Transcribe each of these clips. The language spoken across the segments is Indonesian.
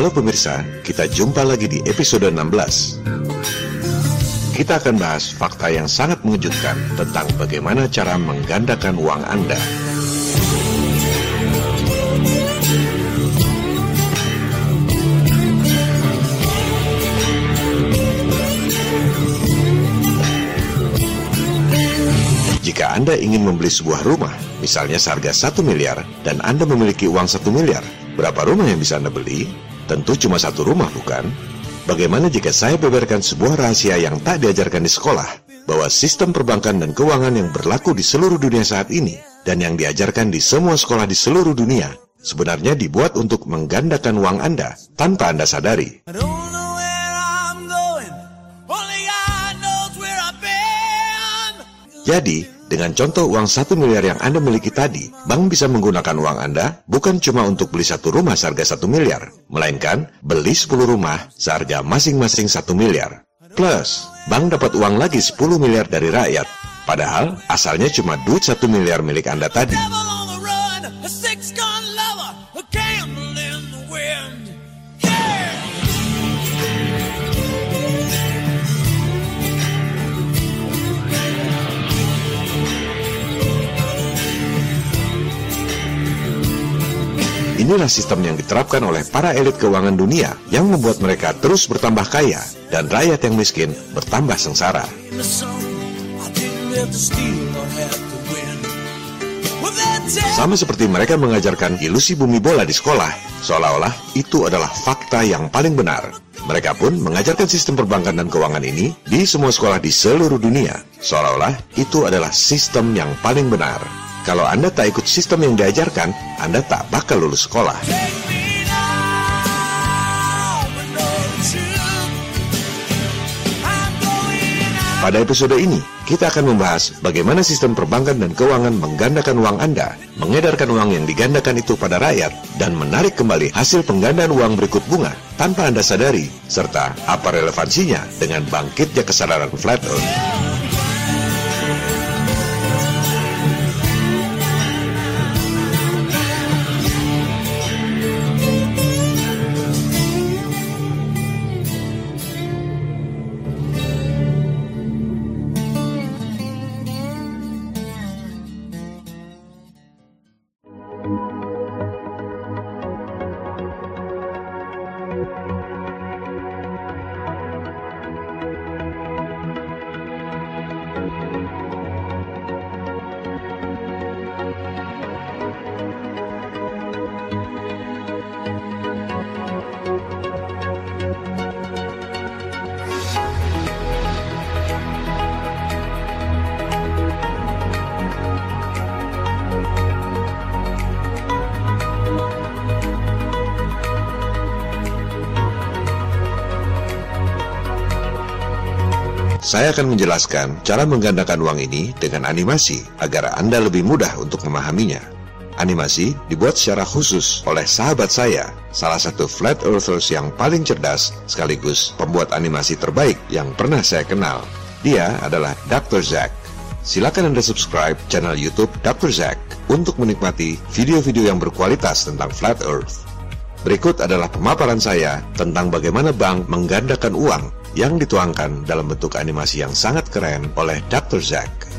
Halo pemirsa, kita jumpa lagi di episode 16. Kita akan bahas fakta yang sangat mengejutkan tentang bagaimana cara menggandakan uang Anda. Jika Anda ingin membeli sebuah rumah, misalnya seharga 1 miliar, dan Anda memiliki uang 1 miliar, berapa rumah yang bisa Anda beli? Tentu cuma satu rumah, bukan? Bagaimana jika saya beberkan sebuah rahasia yang tak diajarkan di sekolah, bahwa sistem perbankan dan keuangan yang berlaku di seluruh dunia saat ini, dan yang diajarkan di semua sekolah di seluruh dunia, sebenarnya dibuat untuk menggandakan uang Anda tanpa Anda sadari. Jadi, dengan contoh uang satu miliar yang Anda miliki tadi, bank bisa menggunakan uang Anda bukan cuma untuk beli satu rumah seharga satu miliar, melainkan beli 10 rumah seharga masing-masing satu miliar. Plus, bank dapat uang lagi 10 miliar dari rakyat, padahal asalnya cuma duit satu miliar milik Anda tadi. Inilah sistem yang diterapkan oleh para elit keuangan dunia yang membuat mereka terus bertambah kaya dan rakyat yang miskin bertambah sengsara. Sama seperti mereka mengajarkan ilusi bumi bola di sekolah, seolah-olah itu adalah fakta yang paling benar. Mereka pun mengajarkan sistem perbankan dan keuangan ini di semua sekolah di seluruh dunia, seolah-olah itu adalah sistem yang paling benar. Kalau Anda tak ikut sistem yang diajarkan, Anda tak bakal lulus sekolah. Pada episode ini, kita akan membahas bagaimana sistem perbankan dan keuangan menggandakan uang Anda, mengedarkan uang yang digandakan itu pada rakyat, dan menarik kembali hasil penggandaan uang berikut bunga tanpa Anda sadari, serta apa relevansinya dengan bangkitnya kesadaran flat earth. Akan menjelaskan cara menggandakan uang ini dengan animasi agar Anda lebih mudah untuk memahaminya. Animasi dibuat secara khusus oleh sahabat saya, salah satu flat earthers yang paling cerdas sekaligus pembuat animasi terbaik yang pernah saya kenal. Dia adalah Dr. Zack. Silakan Anda subscribe channel YouTube Dr. Zack untuk menikmati video-video yang berkualitas tentang flat earth. Berikut adalah pemaparan saya tentang bagaimana bank menggandakan uang yang dituangkan dalam bentuk animasi yang sangat keren oleh Dr. Zack.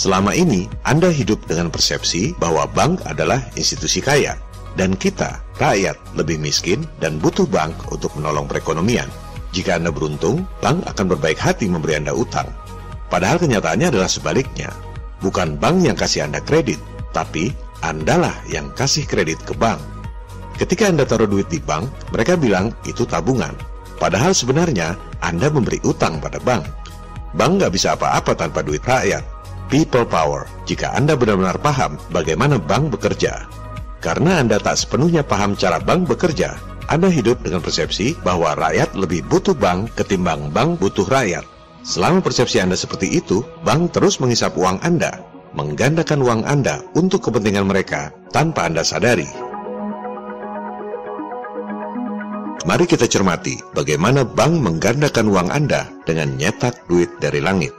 Selama ini, Anda hidup dengan persepsi bahwa bank adalah institusi kaya, dan kita, rakyat, lebih miskin dan butuh bank untuk menolong perekonomian. Jika Anda beruntung, bank akan berbaik hati memberi Anda utang. Padahal kenyataannya adalah sebaliknya. Bukan bank yang kasih Anda kredit, tapi Andalah yang kasih kredit ke bank. Ketika Anda taruh duit di bank, mereka bilang itu tabungan. Padahal sebenarnya Anda memberi utang pada bank. Bank nggak bisa apa-apa tanpa duit rakyat. People power, jika Anda benar-benar paham bagaimana bank bekerja. Karena Anda tak sepenuhnya paham cara bank bekerja, Anda hidup dengan persepsi bahwa rakyat lebih butuh bank ketimbang bank butuh rakyat. Selama persepsi Anda seperti itu, bank terus menghisap uang Anda menggandakan uang Anda untuk kepentingan mereka tanpa Anda sadari. Mari kita cermati bagaimana bank menggandakan uang Anda dengan nyetak duit dari langit.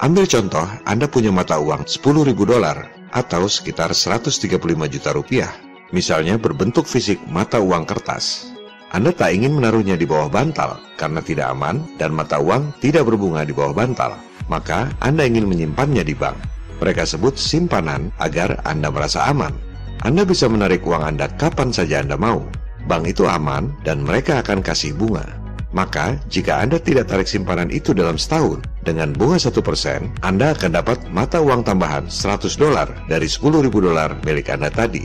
Ambil contoh, Anda punya mata uang 10.000 dolar atau sekitar 135 juta rupiah. Misalnya berbentuk fisik mata uang kertas. Anda tak ingin menaruhnya di bawah bantal karena tidak aman dan mata uang tidak berbunga di bawah bantal. Maka Anda ingin menyimpannya di bank. Mereka sebut simpanan agar Anda merasa aman. Anda bisa menarik uang Anda kapan saja Anda mau. Bank itu aman dan mereka akan kasih bunga. Maka, jika Anda tidak tarik simpanan itu dalam setahun, dengan bunga 1%, Anda akan dapat mata uang tambahan 100 dolar dari 10.000 dolar milik Anda tadi.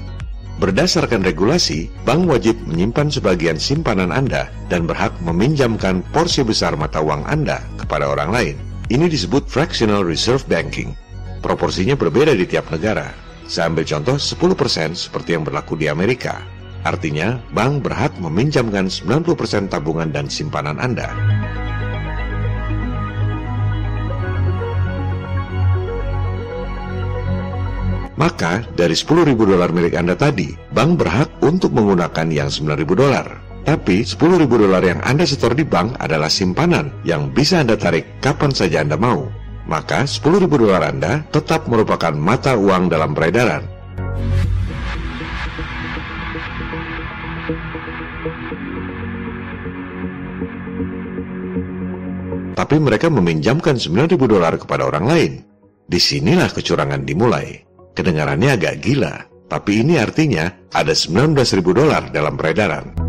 Berdasarkan regulasi, bank wajib menyimpan sebagian simpanan Anda dan berhak meminjamkan porsi besar mata uang Anda kepada orang lain. Ini disebut fractional reserve banking. Proporsinya berbeda di tiap negara. Saya ambil contoh 10% seperti yang berlaku di Amerika. Artinya, bank berhak meminjamkan 90% tabungan dan simpanan Anda. Maka, dari 10.000 dolar milik Anda tadi, bank berhak untuk menggunakan yang 9.000 dolar. Tapi 10.000 dolar yang Anda setor di bank adalah simpanan yang bisa Anda tarik kapan saja Anda mau. Maka 10.000 dolar Anda tetap merupakan mata uang dalam peredaran tapi mereka meminjamkan 9.000 dolar kepada orang lain. Di sinilah kecurangan dimulai. Kedengarannya agak gila, tapi ini artinya ada 19.000 dolar dalam peredaran.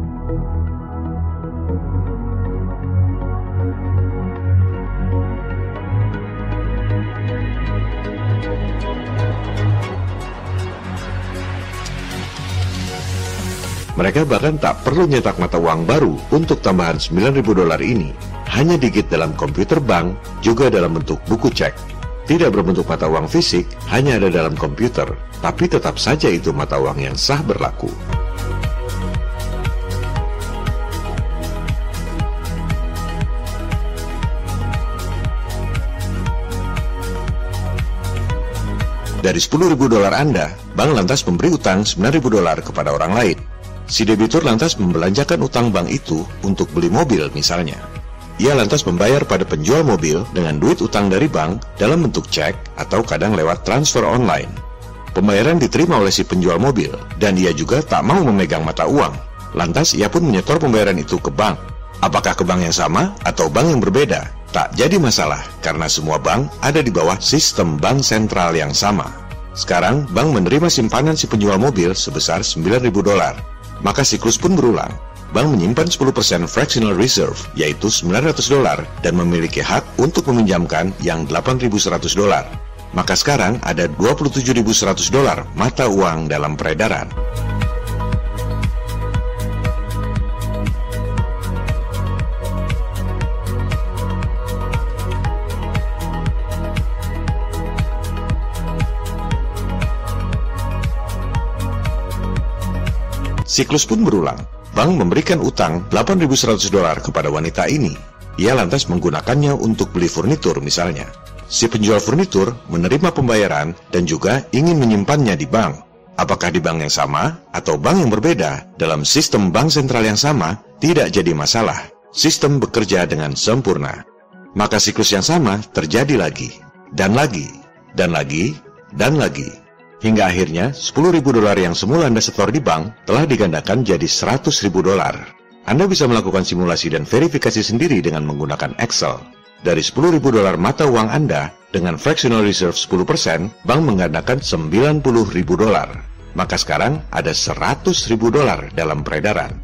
Mereka bahkan tak perlu nyetak mata uang baru untuk tambahan 9.000 dolar ini. Hanya digit dalam komputer bank, juga dalam bentuk buku cek. Tidak berbentuk mata uang fisik, hanya ada dalam komputer, tapi tetap saja itu mata uang yang sah berlaku. Dari 10.000 dolar Anda, bank lantas memberi utang 9.000 dolar kepada orang lain. Si debitur lantas membelanjakan utang bank itu untuk beli mobil misalnya. Ia lantas membayar pada penjual mobil dengan duit utang dari bank dalam bentuk cek atau kadang lewat transfer online. Pembayaran diterima oleh si penjual mobil dan ia juga tak mau memegang mata uang. Lantas ia pun menyetor pembayaran itu ke bank. Apakah ke bank yang sama atau bank yang berbeda? Tak jadi masalah karena semua bank ada di bawah sistem bank sentral yang sama. Sekarang bank menerima simpanan si penjual mobil sebesar 9.000 dolar. Maka siklus pun berulang bank menyimpan 10% fractional reserve, yaitu 900 dolar, dan memiliki hak untuk meminjamkan yang 8.100 dolar. Maka sekarang ada 27.100 dolar mata uang dalam peredaran. Siklus pun berulang. Bank memberikan utang 8.100 dolar kepada wanita ini. Ia lantas menggunakannya untuk beli furnitur misalnya. Si penjual furnitur menerima pembayaran dan juga ingin menyimpannya di bank. Apakah di bank yang sama atau bank yang berbeda dalam sistem bank sentral yang sama tidak jadi masalah. Sistem bekerja dengan sempurna. Maka siklus yang sama terjadi lagi, dan lagi, dan lagi, dan lagi. Hingga akhirnya 10.000 dolar yang semula Anda setor di bank telah digandakan jadi 100.000 dolar. Anda bisa melakukan simulasi dan verifikasi sendiri dengan menggunakan Excel. Dari 10.000 dolar mata uang Anda, dengan fractional reserve 10%, bank menggandakan 90.000 dolar. Maka sekarang ada 100.000 dolar dalam peredaran.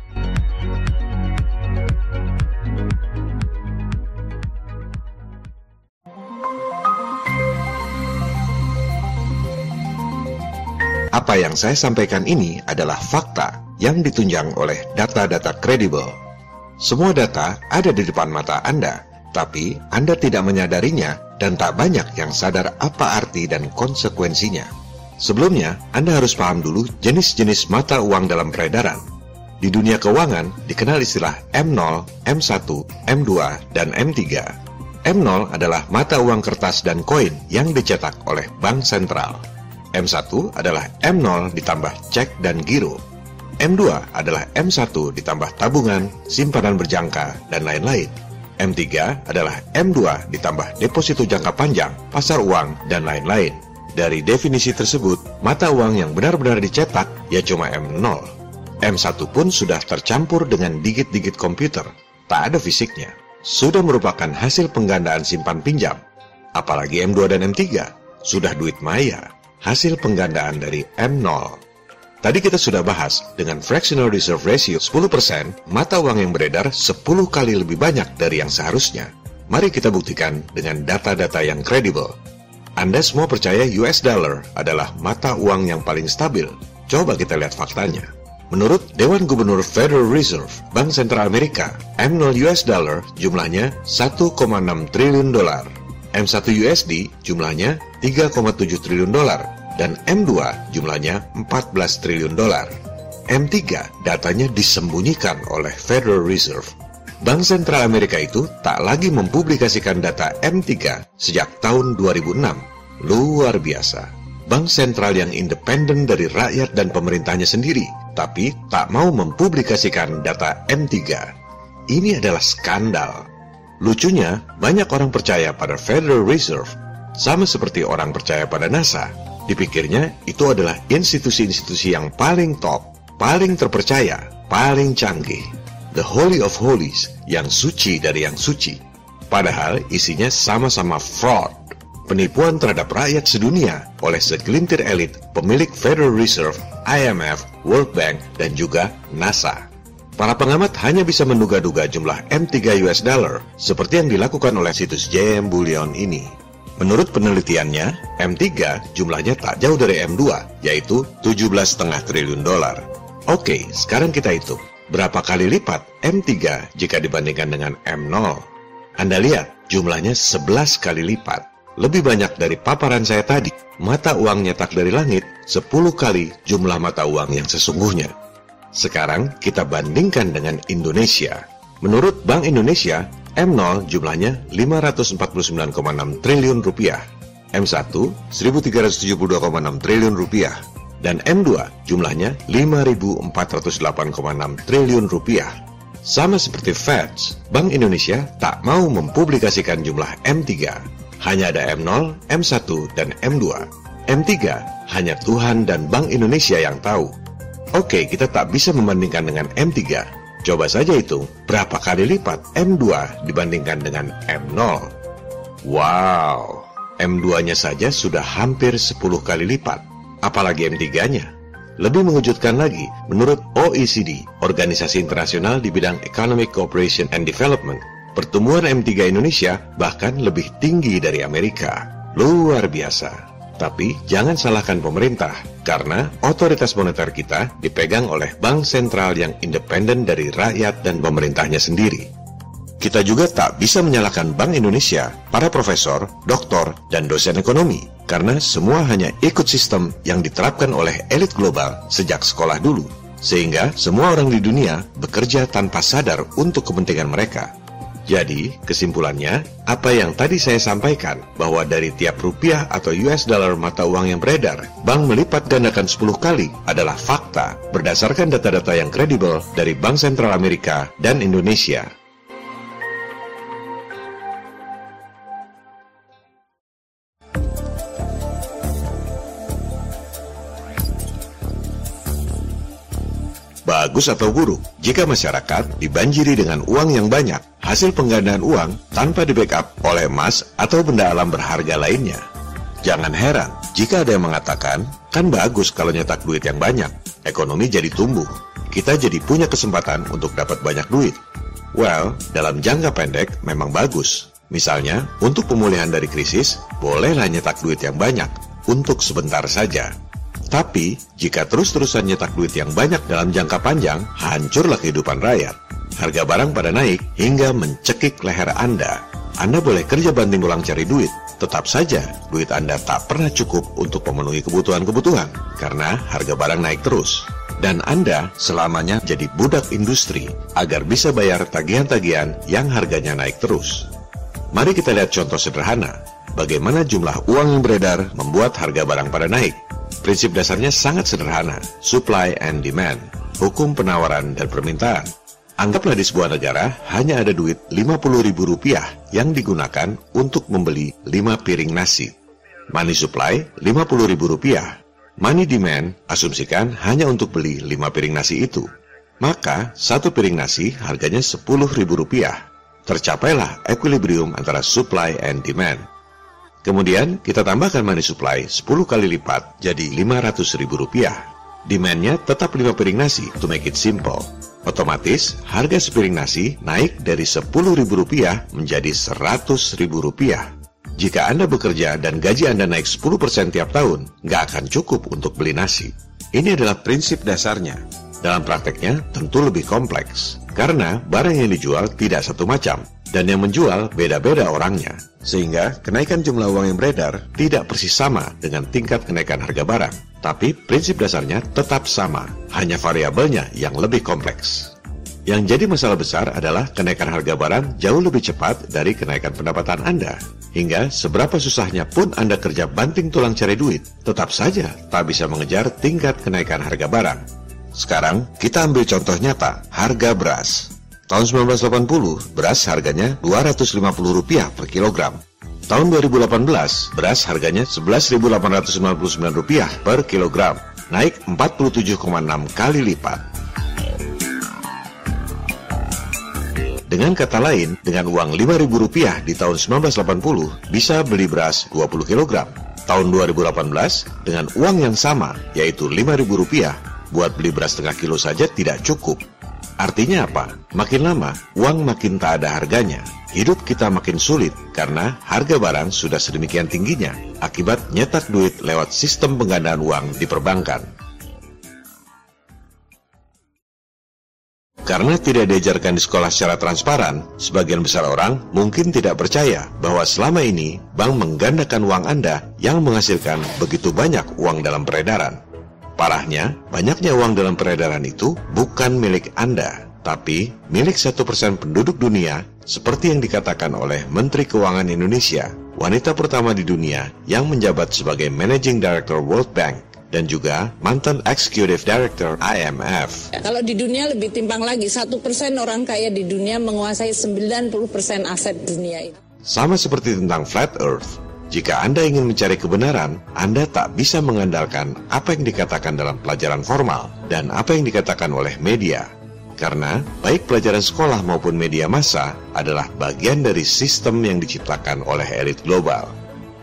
Apa yang saya sampaikan ini adalah fakta yang ditunjang oleh data-data kredibel. Semua data ada di depan mata Anda, tapi Anda tidak menyadarinya dan tak banyak yang sadar apa arti dan konsekuensinya. Sebelumnya, Anda harus paham dulu jenis-jenis mata uang dalam peredaran. Di dunia keuangan dikenal istilah M0, M1, M2, dan M3. M0 adalah mata uang kertas dan koin yang dicetak oleh bank sentral. M1 adalah M0 ditambah cek dan giro. M2 adalah M1 ditambah tabungan, simpanan berjangka, dan lain-lain. M3 adalah M2 ditambah deposito jangka panjang, pasar uang, dan lain-lain. Dari definisi tersebut, mata uang yang benar-benar dicetak ya cuma M0. M1 pun sudah tercampur dengan digit-digit komputer, tak ada fisiknya. Sudah merupakan hasil penggandaan simpan pinjam. Apalagi M2 dan M3, sudah duit maya, hasil penggandaan dari M0. Tadi kita sudah bahas, dengan fractional reserve ratio 10%, mata uang yang beredar 10 kali lebih banyak dari yang seharusnya. Mari kita buktikan dengan data-data yang kredibel. Anda semua percaya US dollar adalah mata uang yang paling stabil. Coba kita lihat faktanya. Menurut Dewan Gubernur Federal Reserve, Bank Sentral Amerika, M0 US dollar jumlahnya 1,6 triliun dolar. M1 USD jumlahnya 3,7 triliun dolar dan M2 jumlahnya 14 triliun dolar. M3 datanya disembunyikan oleh Federal Reserve. Bank Sentral Amerika itu tak lagi mempublikasikan data M3 sejak tahun 2006. Luar biasa. Bank sentral yang independen dari rakyat dan pemerintahnya sendiri, tapi tak mau mempublikasikan data M3. Ini adalah skandal. Lucunya, banyak orang percaya pada Federal Reserve, sama seperti orang percaya pada NASA. Dipikirnya itu adalah institusi-institusi yang paling top, paling terpercaya, paling canggih. The Holy of Holies, yang suci dari yang suci. Padahal isinya sama-sama fraud, penipuan terhadap rakyat sedunia oleh segelintir elit pemilik Federal Reserve, IMF, World Bank, dan juga NASA. Para pengamat hanya bisa menduga-duga jumlah M3 US dollar seperti yang dilakukan oleh situs JM Bullion ini. Menurut penelitiannya, M3 jumlahnya tak jauh dari M2, yaitu 17,5 triliun dolar. Oke, sekarang kita hitung. Berapa kali lipat M3 jika dibandingkan dengan M0? Anda lihat, jumlahnya 11 kali lipat. Lebih banyak dari paparan saya tadi. Mata uang nyetak dari langit 10 kali jumlah mata uang yang sesungguhnya. Sekarang kita bandingkan dengan Indonesia. Menurut Bank Indonesia, M0 jumlahnya 549,6 triliun rupiah, M1 1372,6 triliun rupiah, dan M2 jumlahnya 5408,6 triliun rupiah. Sama seperti Feds, Bank Indonesia tak mau mempublikasikan jumlah M3. Hanya ada M0, M1, dan M2. M3 hanya Tuhan dan Bank Indonesia yang tahu. Oke, kita tak bisa membandingkan dengan M3 Coba saja hitung berapa kali lipat M2 dibandingkan dengan M0. Wow, M2-nya saja sudah hampir 10 kali lipat, apalagi M3-nya. Lebih mengejutkan lagi, menurut OECD, Organisasi Internasional di bidang Economic Cooperation and Development, pertumbuhan M3 Indonesia bahkan lebih tinggi dari Amerika. Luar biasa. Tapi jangan salahkan pemerintah, karena otoritas moneter kita dipegang oleh bank sentral yang independen dari rakyat dan pemerintahnya sendiri. Kita juga tak bisa menyalahkan Bank Indonesia, para profesor, doktor, dan dosen ekonomi, karena semua hanya ikut sistem yang diterapkan oleh elit global sejak sekolah dulu, sehingga semua orang di dunia bekerja tanpa sadar untuk kepentingan mereka. Jadi, kesimpulannya, apa yang tadi saya sampaikan, bahwa dari tiap rupiah atau US dollar mata uang yang beredar, bank melipat gandakan 10 kali adalah fakta berdasarkan data-data yang kredibel dari Bank Sentral Amerika dan Indonesia. Bagus atau buruk jika masyarakat dibanjiri dengan uang yang banyak, hasil penggandaan uang tanpa di-backup oleh emas atau benda alam berharga lainnya. Jangan heran jika ada yang mengatakan, kan bagus kalau nyetak duit yang banyak, ekonomi jadi tumbuh, kita jadi punya kesempatan untuk dapat banyak duit. Well, dalam jangka pendek memang bagus. Misalnya, untuk pemulihan dari krisis, bolehlah nyetak duit yang banyak, untuk sebentar saja. Tapi, jika terus-terusan nyetak duit yang banyak dalam jangka panjang, hancurlah kehidupan rakyat. Harga barang pada naik hingga mencekik leher Anda. Anda boleh kerja banting tulang cari duit, tetap saja duit Anda tak pernah cukup untuk memenuhi kebutuhan-kebutuhan karena harga barang naik terus. Dan Anda selamanya jadi budak industri agar bisa bayar tagihan-tagihan yang harganya naik terus. Mari kita lihat contoh sederhana, bagaimana jumlah uang yang beredar membuat harga barang pada naik. Prinsip dasarnya sangat sederhana, supply and demand, hukum penawaran dan permintaan. Anggaplah di sebuah negara hanya ada duit 50 ribu rupiah yang digunakan untuk membeli 5 piring nasi. Money supply 50 ribu rupiah. Money demand asumsikan hanya untuk beli 5 piring nasi itu. Maka satu piring nasi harganya 10 ribu rupiah. Tercapailah equilibrium antara supply and demand. Kemudian kita tambahkan money supply 10 kali lipat jadi 500 ribu rupiah. Demandnya tetap 5 piring nasi to make it simple. Otomatis, harga sepiring nasi naik dari Rp10.000 menjadi Rp100.000. Jika Anda bekerja dan gaji Anda naik 10% tiap tahun, nggak akan cukup untuk beli nasi. Ini adalah prinsip dasarnya. Dalam prakteknya, tentu lebih kompleks. Karena barang yang dijual tidak satu macam, dan yang menjual beda-beda orangnya. Sehingga kenaikan jumlah uang yang beredar tidak persis sama dengan tingkat kenaikan harga barang. Tapi prinsip dasarnya tetap sama, hanya variabelnya yang lebih kompleks. Yang jadi masalah besar adalah kenaikan harga barang jauh lebih cepat dari kenaikan pendapatan Anda. Hingga seberapa susahnya pun Anda kerja banting tulang cari duit, tetap saja tak bisa mengejar tingkat kenaikan harga barang. Sekarang kita ambil contoh nyata, harga beras. Tahun 1980, beras harganya Rp250 per kilogram. Tahun 2018, beras harganya Rp11.899 per kilogram, naik 47,6 kali lipat. Dengan kata lain, dengan uang Rp5.000 di tahun 1980 bisa beli beras 20 kg. Tahun 2018, dengan uang yang sama, yaitu Rp5.000, buat beli beras setengah kilo saja tidak cukup. Artinya apa? Makin lama, uang makin tak ada harganya hidup kita makin sulit karena harga barang sudah sedemikian tingginya akibat nyetak duit lewat sistem penggandaan uang di perbankan. Karena tidak diajarkan di sekolah secara transparan, sebagian besar orang mungkin tidak percaya bahwa selama ini bank menggandakan uang Anda yang menghasilkan begitu banyak uang dalam peredaran. Parahnya, banyaknya uang dalam peredaran itu bukan milik Anda, tapi milik satu persen penduduk dunia seperti yang dikatakan oleh Menteri Keuangan Indonesia, wanita pertama di dunia yang menjabat sebagai Managing Director World Bank dan juga mantan Executive Director IMF. Kalau di dunia lebih timpang lagi, satu persen orang kaya di dunia menguasai 90 persen aset dunia ini. Sama seperti tentang flat Earth, jika Anda ingin mencari kebenaran, Anda tak bisa mengandalkan apa yang dikatakan dalam pelajaran formal dan apa yang dikatakan oleh media. Karena baik pelajaran sekolah maupun media massa adalah bagian dari sistem yang diciptakan oleh elit global.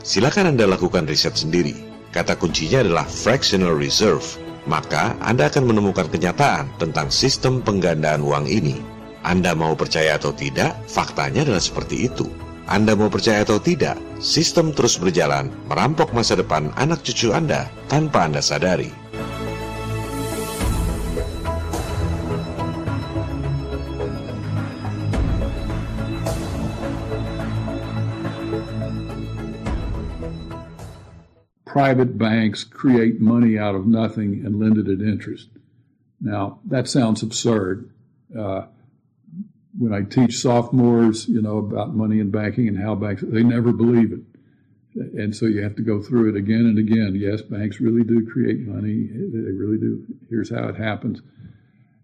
Silakan Anda lakukan riset sendiri. Kata kuncinya adalah fractional reserve. Maka Anda akan menemukan kenyataan tentang sistem penggandaan uang ini. Anda mau percaya atau tidak, faktanya adalah seperti itu. Anda mau percaya atau tidak, sistem terus berjalan merampok masa depan anak cucu Anda tanpa Anda sadari. private banks create money out of nothing and lend it at interest. Now, that sounds absurd. Uh, when I teach sophomores, you know, about money and banking and how banks, they never believe it. And so you have to go through it again and again. Yes, banks really do create money. They really do. Here's how it happens.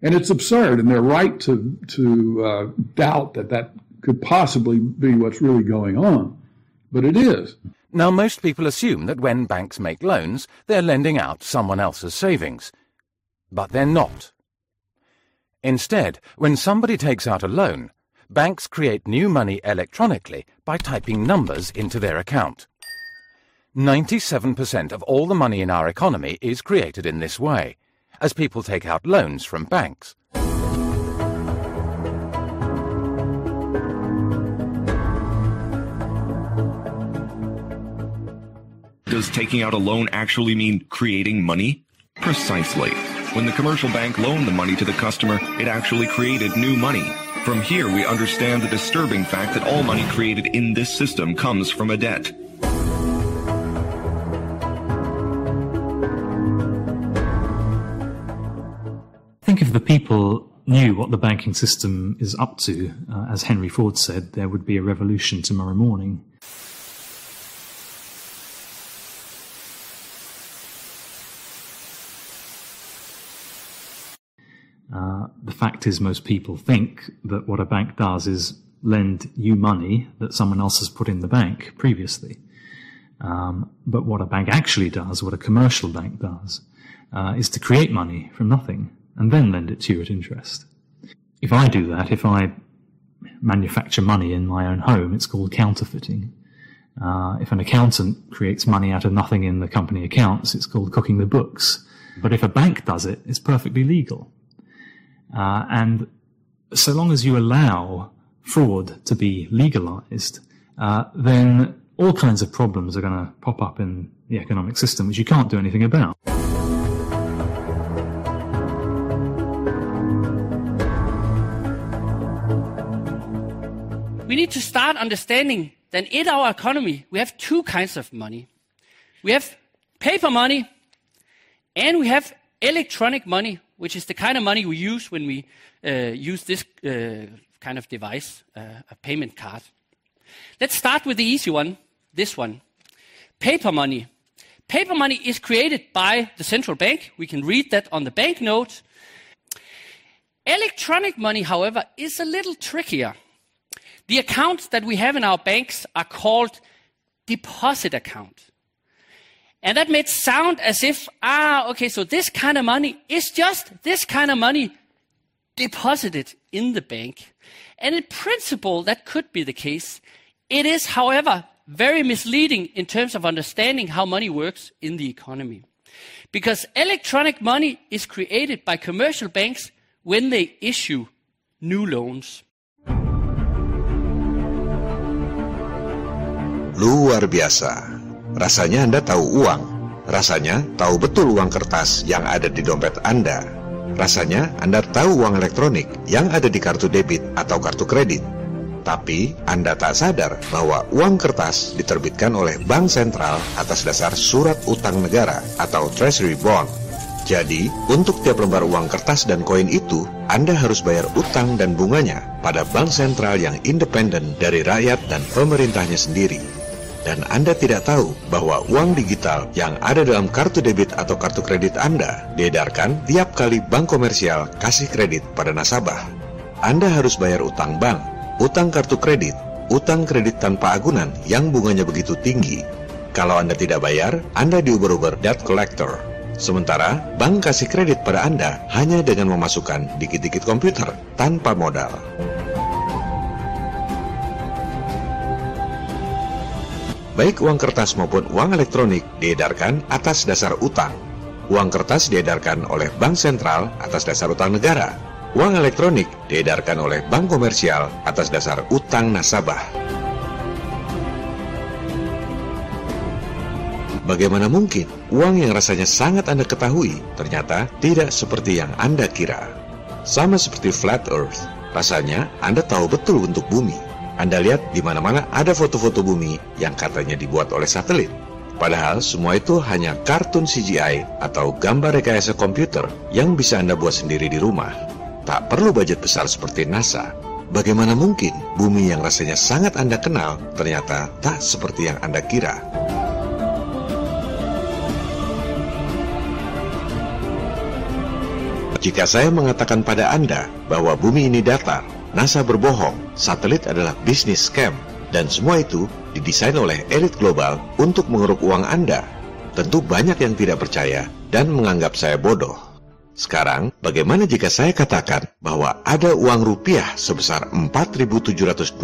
And it's absurd, and they're right to, to uh, doubt that that could possibly be what's really going on. But it is. Now, most people assume that when banks make loans, they're lending out someone else's savings. But they're not. Instead, when somebody takes out a loan, banks create new money electronically by typing numbers into their account. 97% of all the money in our economy is created in this way, as people take out loans from banks. Does taking out a loan actually mean creating money? Precisely. When the commercial bank loaned the money to the customer, it actually created new money. From here, we understand the disturbing fact that all money created in this system comes from a debt. think if the people knew what the banking system is up to, uh, as Henry Ford said, there would be a revolution tomorrow morning. Uh, the fact is, most people think that what a bank does is lend you money that someone else has put in the bank previously. Um, but what a bank actually does, what a commercial bank does, uh, is to create money from nothing and then lend it to you at interest. If I do that, if I manufacture money in my own home, it's called counterfeiting. Uh, if an accountant creates money out of nothing in the company accounts, it's called cooking the books. But if a bank does it, it's perfectly legal. Uh, and so long as you allow fraud to be legalized, uh, then all kinds of problems are going to pop up in the economic system, which you can't do anything about. We need to start understanding that in our economy, we have two kinds of money. We have paper money and we have electronic money, which is the kind of money we use when we uh, use this uh, kind of device, uh, a payment card. Let's start with the easy one, this one. Paper money. Paper money is created by the central bank. We can read that on the banknote. Electronic money, however, is a little trickier. The accounts that we have in our banks are called deposit account. And that may sound as if, ah, okay, so this kind of money is just this kind of money deposited in the bank. And in principle, that could be the case. It is, however, very misleading in terms of understanding how money works in the economy. Because electronic money is created by commercial banks when they issue new loans. Luar biasa. Rasanya Anda tahu uang. Rasanya tahu betul uang kertas yang ada di dompet Anda. Rasanya Anda tahu uang elektronik yang ada di kartu debit atau kartu kredit. Tapi Anda tak sadar bahwa uang kertas diterbitkan oleh bank sentral atas dasar surat utang negara atau treasury bond. Jadi, untuk tiap lembar uang kertas dan koin itu, Anda harus bayar utang dan bunganya pada bank sentral yang independen dari rakyat dan pemerintahnya sendiri dan Anda tidak tahu bahwa uang digital yang ada dalam kartu debit atau kartu kredit Anda diedarkan tiap kali bank komersial kasih kredit pada nasabah. Anda harus bayar utang bank, utang kartu kredit, utang kredit tanpa agunan yang bunganya begitu tinggi. Kalau Anda tidak bayar, Anda diuber-uber debt collector. Sementara bank kasih kredit pada Anda hanya dengan memasukkan dikit-dikit komputer tanpa modal. Baik uang kertas maupun uang elektronik diedarkan atas dasar utang. Uang kertas diedarkan oleh bank sentral atas dasar utang negara. Uang elektronik diedarkan oleh bank komersial atas dasar utang nasabah. Bagaimana mungkin uang yang rasanya sangat Anda ketahui ternyata tidak seperti yang Anda kira? Sama seperti flat earth, rasanya Anda tahu betul untuk bumi, anda lihat di mana-mana ada foto-foto bumi yang katanya dibuat oleh satelit. Padahal semua itu hanya kartun CGI atau gambar rekayasa komputer yang bisa Anda buat sendiri di rumah. Tak perlu budget besar seperti NASA. Bagaimana mungkin bumi yang rasanya sangat Anda kenal ternyata tak seperti yang Anda kira? Jika saya mengatakan pada Anda bahwa bumi ini datar, NASA berbohong, satelit adalah bisnis scam, dan semua itu didesain oleh elit global untuk mengeruk uang Anda. Tentu banyak yang tidak percaya dan menganggap saya bodoh. Sekarang, bagaimana jika saya katakan bahwa ada uang rupiah sebesar 4.724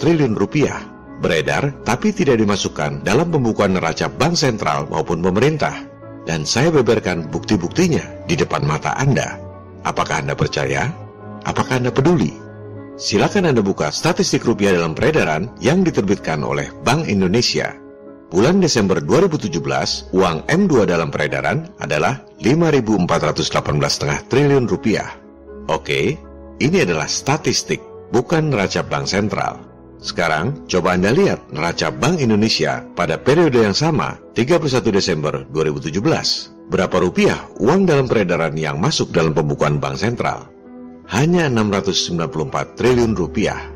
triliun rupiah beredar tapi tidak dimasukkan dalam pembukuan neraca bank sentral maupun pemerintah? Dan saya beberkan bukti-buktinya di depan mata Anda. Apakah Anda percaya? Apakah Anda peduli? Silakan Anda buka statistik rupiah dalam peredaran yang diterbitkan oleh Bank Indonesia. Bulan Desember 2017, uang M2 dalam peredaran adalah 5.418,5 triliun rupiah. Oke, ini adalah statistik, bukan neraca bank sentral. Sekarang, coba Anda lihat neraca Bank Indonesia pada periode yang sama, 31 Desember 2017. Berapa rupiah uang dalam peredaran yang masuk dalam pembukuan bank sentral? Hanya 694 triliun rupiah.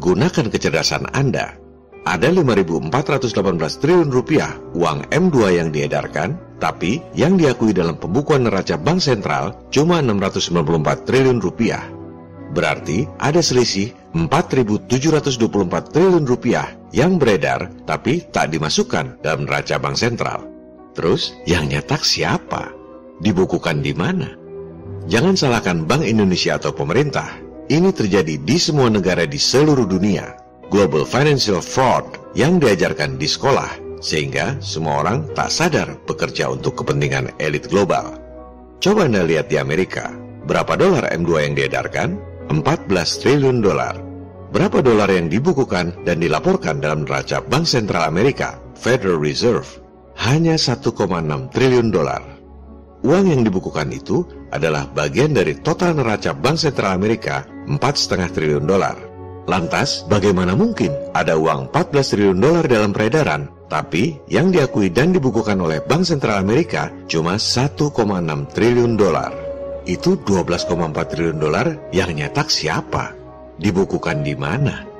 Gunakan kecerdasan Anda. ada 5.418 triliun rupiah uang M2 yang diedarkan, tapi yang diakui dalam pembukuan neraca Bank Sentral cuma 694 triliun rupiah. Berarti ada selisih 4.724 triliun rupiah yang beredar tapi tak dimasukkan dalam neraca Bank Sentral. Terus yang nyetak siapa? Dibukukan di mana? Jangan salahkan Bank Indonesia atau pemerintah. Ini terjadi di semua negara di seluruh dunia. Global Financial Fraud yang diajarkan di sekolah, sehingga semua orang tak sadar bekerja untuk kepentingan elit global. Coba Anda lihat di Amerika, berapa dolar M2 yang diedarkan? 14 triliun dolar. Berapa dolar yang dibukukan dan dilaporkan dalam neraca Bank Sentral Amerika, Federal Reserve? Hanya 1,6 triliun dolar. Uang yang dibukukan itu adalah bagian dari total neraca Bank Sentral Amerika 4,5 triliun dolar. Lantas, bagaimana mungkin ada uang 14 triliun dolar dalam peredaran, tapi yang diakui dan dibukukan oleh Bank Sentral Amerika cuma 1,6 triliun dolar? Itu 12,4 triliun dolar yang nyetak siapa? Dibukukan di mana?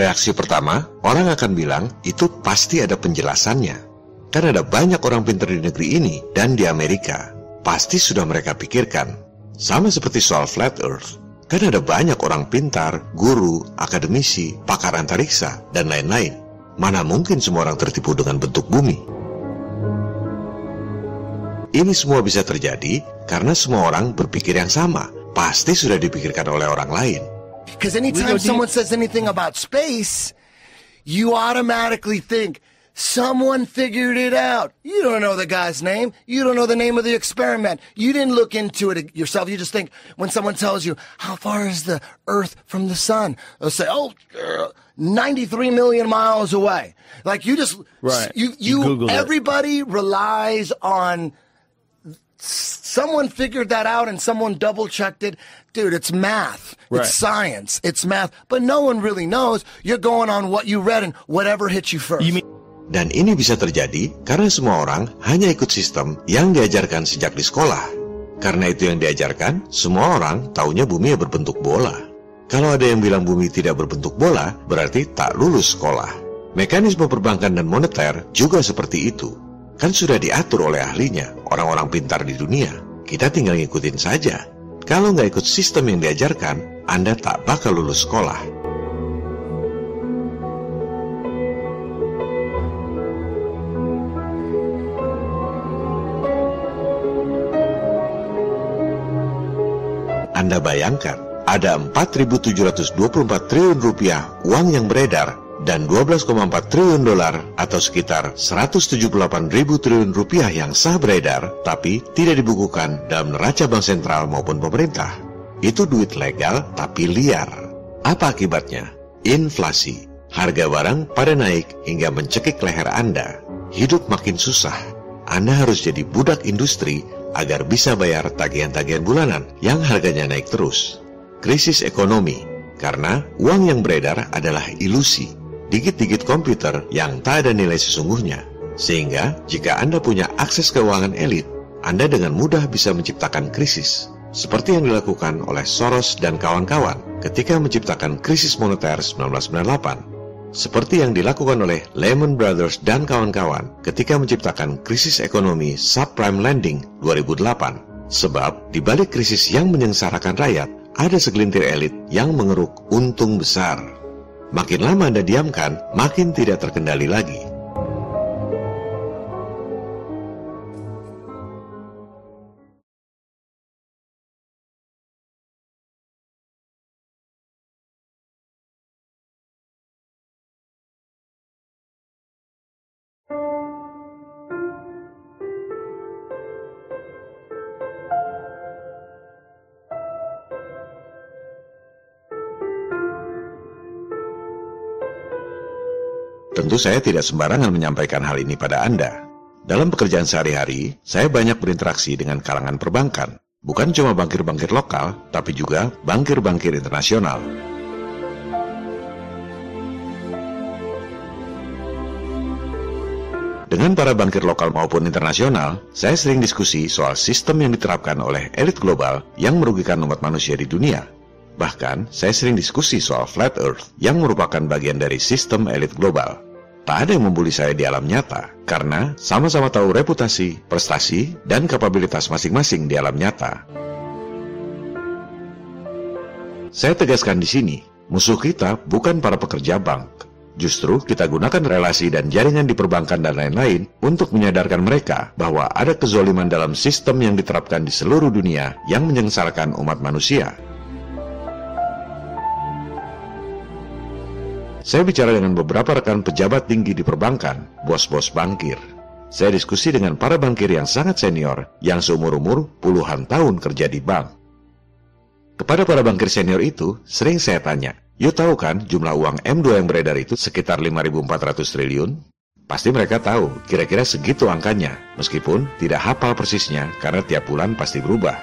Reaksi pertama, orang akan bilang itu pasti ada penjelasannya. Kan ada banyak orang pintar di negeri ini dan di Amerika. Pasti sudah mereka pikirkan. Sama seperti soal flat earth. Kan ada banyak orang pintar, guru, akademisi, pakar antariksa, dan lain-lain. Mana mungkin semua orang tertipu dengan bentuk bumi? Ini semua bisa terjadi karena semua orang berpikir yang sama. Pasti sudah dipikirkan oleh orang lain. Because anytime someone says anything about space, you automatically think someone figured it out. You don't know the guy's name. You don't know the name of the experiment. You didn't look into it yourself. You just think when someone tells you, how far is the Earth from the sun? They'll say, oh, uh, 93 million miles away. Like you just, Right. you, You you, everybody relies on someone figured that out and someone double checked it. Dude, it's math. Right. It's science. It's math. But no one really knows. You're going on what you read and whatever hit you first. Dan ini bisa terjadi karena semua orang hanya ikut sistem yang diajarkan sejak di sekolah. Karena itu yang diajarkan, semua orang taunya bumi berbentuk bola. Kalau ada yang bilang bumi tidak berbentuk bola, berarti tak lulus sekolah. Mekanisme perbankan dan moneter juga seperti itu. Kan sudah diatur oleh ahlinya, orang-orang pintar di dunia. Kita tinggal ngikutin saja. Kalau nggak ikut sistem yang diajarkan, Anda tak bakal lulus sekolah. Anda bayangkan, ada 4.724 triliun rupiah uang yang beredar dan 12,4 triliun dolar atau sekitar 178 ribu triliun rupiah yang sah beredar tapi tidak dibukukan dalam neraca bank sentral maupun pemerintah. Itu duit legal tapi liar. Apa akibatnya? Inflasi. Harga barang pada naik hingga mencekik leher Anda. Hidup makin susah. Anda harus jadi budak industri agar bisa bayar tagihan-tagihan bulanan yang harganya naik terus. Krisis ekonomi karena uang yang beredar adalah ilusi, digit-digit komputer yang tak ada nilai sesungguhnya. Sehingga jika Anda punya akses keuangan elit, Anda dengan mudah bisa menciptakan krisis. Seperti yang dilakukan oleh Soros dan kawan-kawan ketika menciptakan krisis moneter 1998 seperti yang dilakukan oleh Lehman Brothers dan kawan-kawan ketika menciptakan krisis ekonomi subprime lending 2008. Sebab di balik krisis yang menyengsarakan rakyat, ada segelintir elit yang mengeruk untung besar. Makin lama Anda diamkan, makin tidak terkendali lagi. Tentu saya tidak sembarangan menyampaikan hal ini pada Anda. Dalam pekerjaan sehari-hari, saya banyak berinteraksi dengan kalangan perbankan. Bukan cuma bankir-bankir lokal, tapi juga bankir-bankir internasional. Dengan para bankir lokal maupun internasional, saya sering diskusi soal sistem yang diterapkan oleh elit global yang merugikan umat manusia di dunia. Bahkan, saya sering diskusi soal flat earth yang merupakan bagian dari sistem elit global. Tak ada yang membuli saya di alam nyata, karena sama-sama tahu reputasi, prestasi, dan kapabilitas masing-masing di alam nyata. Saya tegaskan di sini, musuh kita bukan para pekerja bank, Justru kita gunakan relasi dan jaringan di perbankan dan lain-lain untuk menyadarkan mereka bahwa ada kezoliman dalam sistem yang diterapkan di seluruh dunia yang menyengsarakan umat manusia. Saya bicara dengan beberapa rekan pejabat tinggi di perbankan, bos-bos bankir. Saya diskusi dengan para bankir yang sangat senior, yang seumur-umur puluhan tahun kerja di bank. Kepada para bankir senior itu, sering saya tanya, You tahu kan jumlah uang M2 yang beredar itu sekitar 5.400 triliun? Pasti mereka tahu, kira-kira segitu angkanya, meskipun tidak hafal persisnya karena tiap bulan pasti berubah.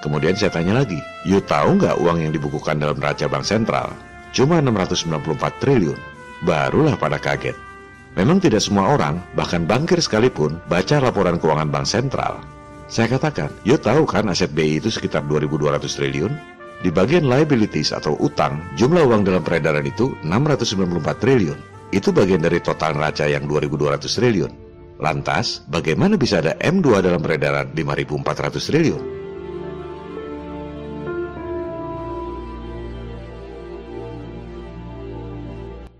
Kemudian saya tanya lagi, you tahu nggak uang yang dibukukan dalam neraca bank sentral? Cuma 694 triliun. Barulah pada kaget. Memang tidak semua orang, bahkan bankir sekalipun, baca laporan keuangan bank sentral. Saya katakan, you tahu kan aset BI itu sekitar 2.200 triliun? Di bagian liabilities atau utang, jumlah uang dalam peredaran itu 694 triliun. Itu bagian dari total neraca yang 2.200 triliun. Lantas, bagaimana bisa ada M2 dalam peredaran 5.400 triliun?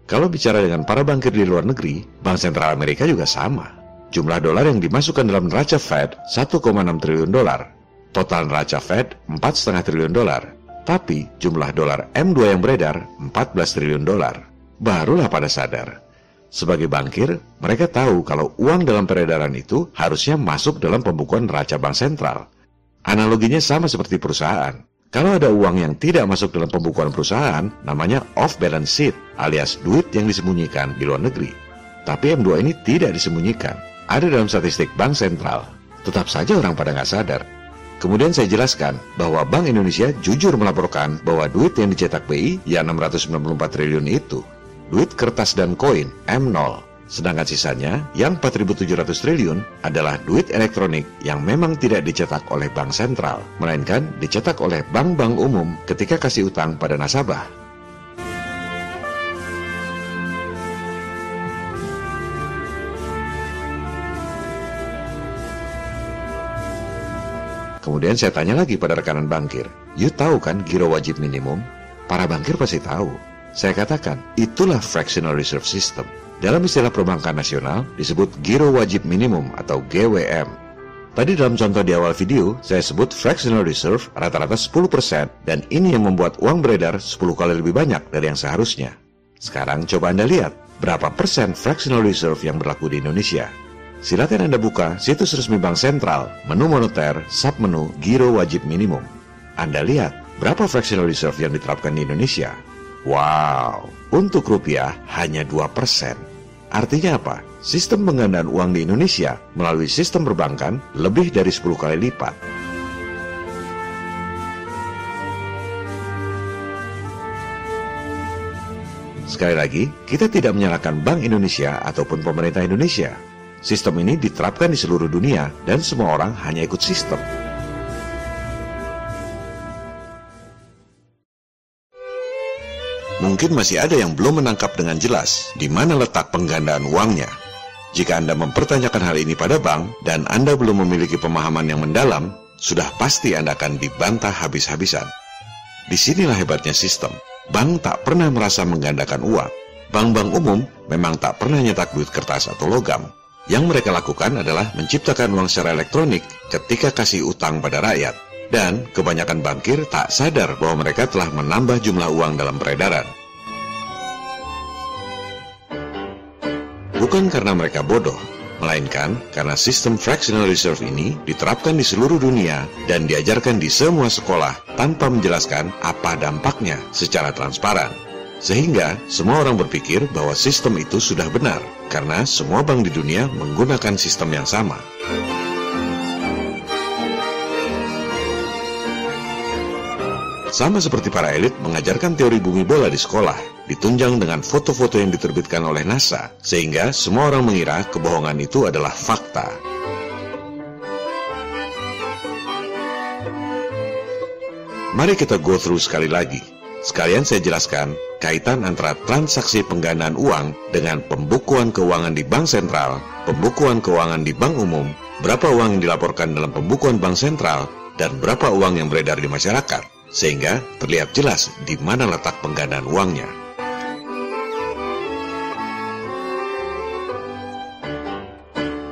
Kalau bicara dengan para bankir di luar negeri, Bank Sentral Amerika juga sama. Jumlah dolar yang dimasukkan dalam neraca Fed 1,6 triliun dolar. Total neraca Fed 4,5 triliun dolar. Tapi jumlah dolar M2 yang beredar 14 triliun dolar. Barulah pada sadar. Sebagai bankir, mereka tahu kalau uang dalam peredaran itu harusnya masuk dalam pembukuan neraca bank sentral. Analoginya sama seperti perusahaan. Kalau ada uang yang tidak masuk dalam pembukuan perusahaan, namanya off balance sheet, alias duit yang disembunyikan di luar negeri. Tapi M2 ini tidak disembunyikan, ada dalam statistik bank sentral. Tetap saja orang pada nggak sadar, Kemudian saya jelaskan bahwa Bank Indonesia jujur melaporkan bahwa duit yang dicetak BI ya 694 triliun itu duit kertas dan koin M0. Sedangkan sisanya yang 4.700 triliun adalah duit elektronik yang memang tidak dicetak oleh bank sentral, melainkan dicetak oleh bank-bank umum ketika kasih utang pada nasabah. Kemudian saya tanya lagi pada rekanan bankir, you tahu kan giro wajib minimum? Para bankir pasti tahu. Saya katakan, itulah fractional reserve system. Dalam istilah perbankan nasional disebut giro wajib minimum atau GWM. Tadi dalam contoh di awal video, saya sebut fractional reserve rata-rata 10% dan ini yang membuat uang beredar 10 kali lebih banyak dari yang seharusnya. Sekarang coba Anda lihat, berapa persen fractional reserve yang berlaku di Indonesia? Silakan Anda buka situs resmi Bank Sentral, menu moneter, submenu Giro Wajib Minimum. Anda lihat berapa fractional reserve yang diterapkan di Indonesia. Wow, untuk rupiah hanya 2%. Artinya apa? Sistem penggandaan uang di Indonesia melalui sistem perbankan lebih dari 10 kali lipat. Sekali lagi, kita tidak menyalahkan Bank Indonesia ataupun pemerintah Indonesia. Sistem ini diterapkan di seluruh dunia dan semua orang hanya ikut sistem. Mungkin masih ada yang belum menangkap dengan jelas di mana letak penggandaan uangnya. Jika Anda mempertanyakan hal ini pada bank dan Anda belum memiliki pemahaman yang mendalam, sudah pasti Anda akan dibantah habis-habisan. Di sinilah hebatnya sistem. Bank tak pernah merasa menggandakan uang. Bank-bank umum memang tak pernah nyetak duit kertas atau logam. Yang mereka lakukan adalah menciptakan uang secara elektronik ketika kasih utang pada rakyat. Dan kebanyakan bankir tak sadar bahwa mereka telah menambah jumlah uang dalam peredaran. Bukan karena mereka bodoh, melainkan karena sistem fractional reserve ini diterapkan di seluruh dunia dan diajarkan di semua sekolah tanpa menjelaskan apa dampaknya secara transparan. Sehingga semua orang berpikir bahwa sistem itu sudah benar, karena semua bank di dunia menggunakan sistem yang sama. Sama seperti para elit mengajarkan teori bumi bola di sekolah, ditunjang dengan foto-foto yang diterbitkan oleh NASA, sehingga semua orang mengira kebohongan itu adalah fakta. Mari kita go through sekali lagi. Sekalian saya jelaskan kaitan antara transaksi penggandaan uang dengan pembukuan keuangan di bank sentral, pembukuan keuangan di bank umum, berapa uang yang dilaporkan dalam pembukuan bank sentral, dan berapa uang yang beredar di masyarakat, sehingga terlihat jelas di mana letak penggandaan uangnya.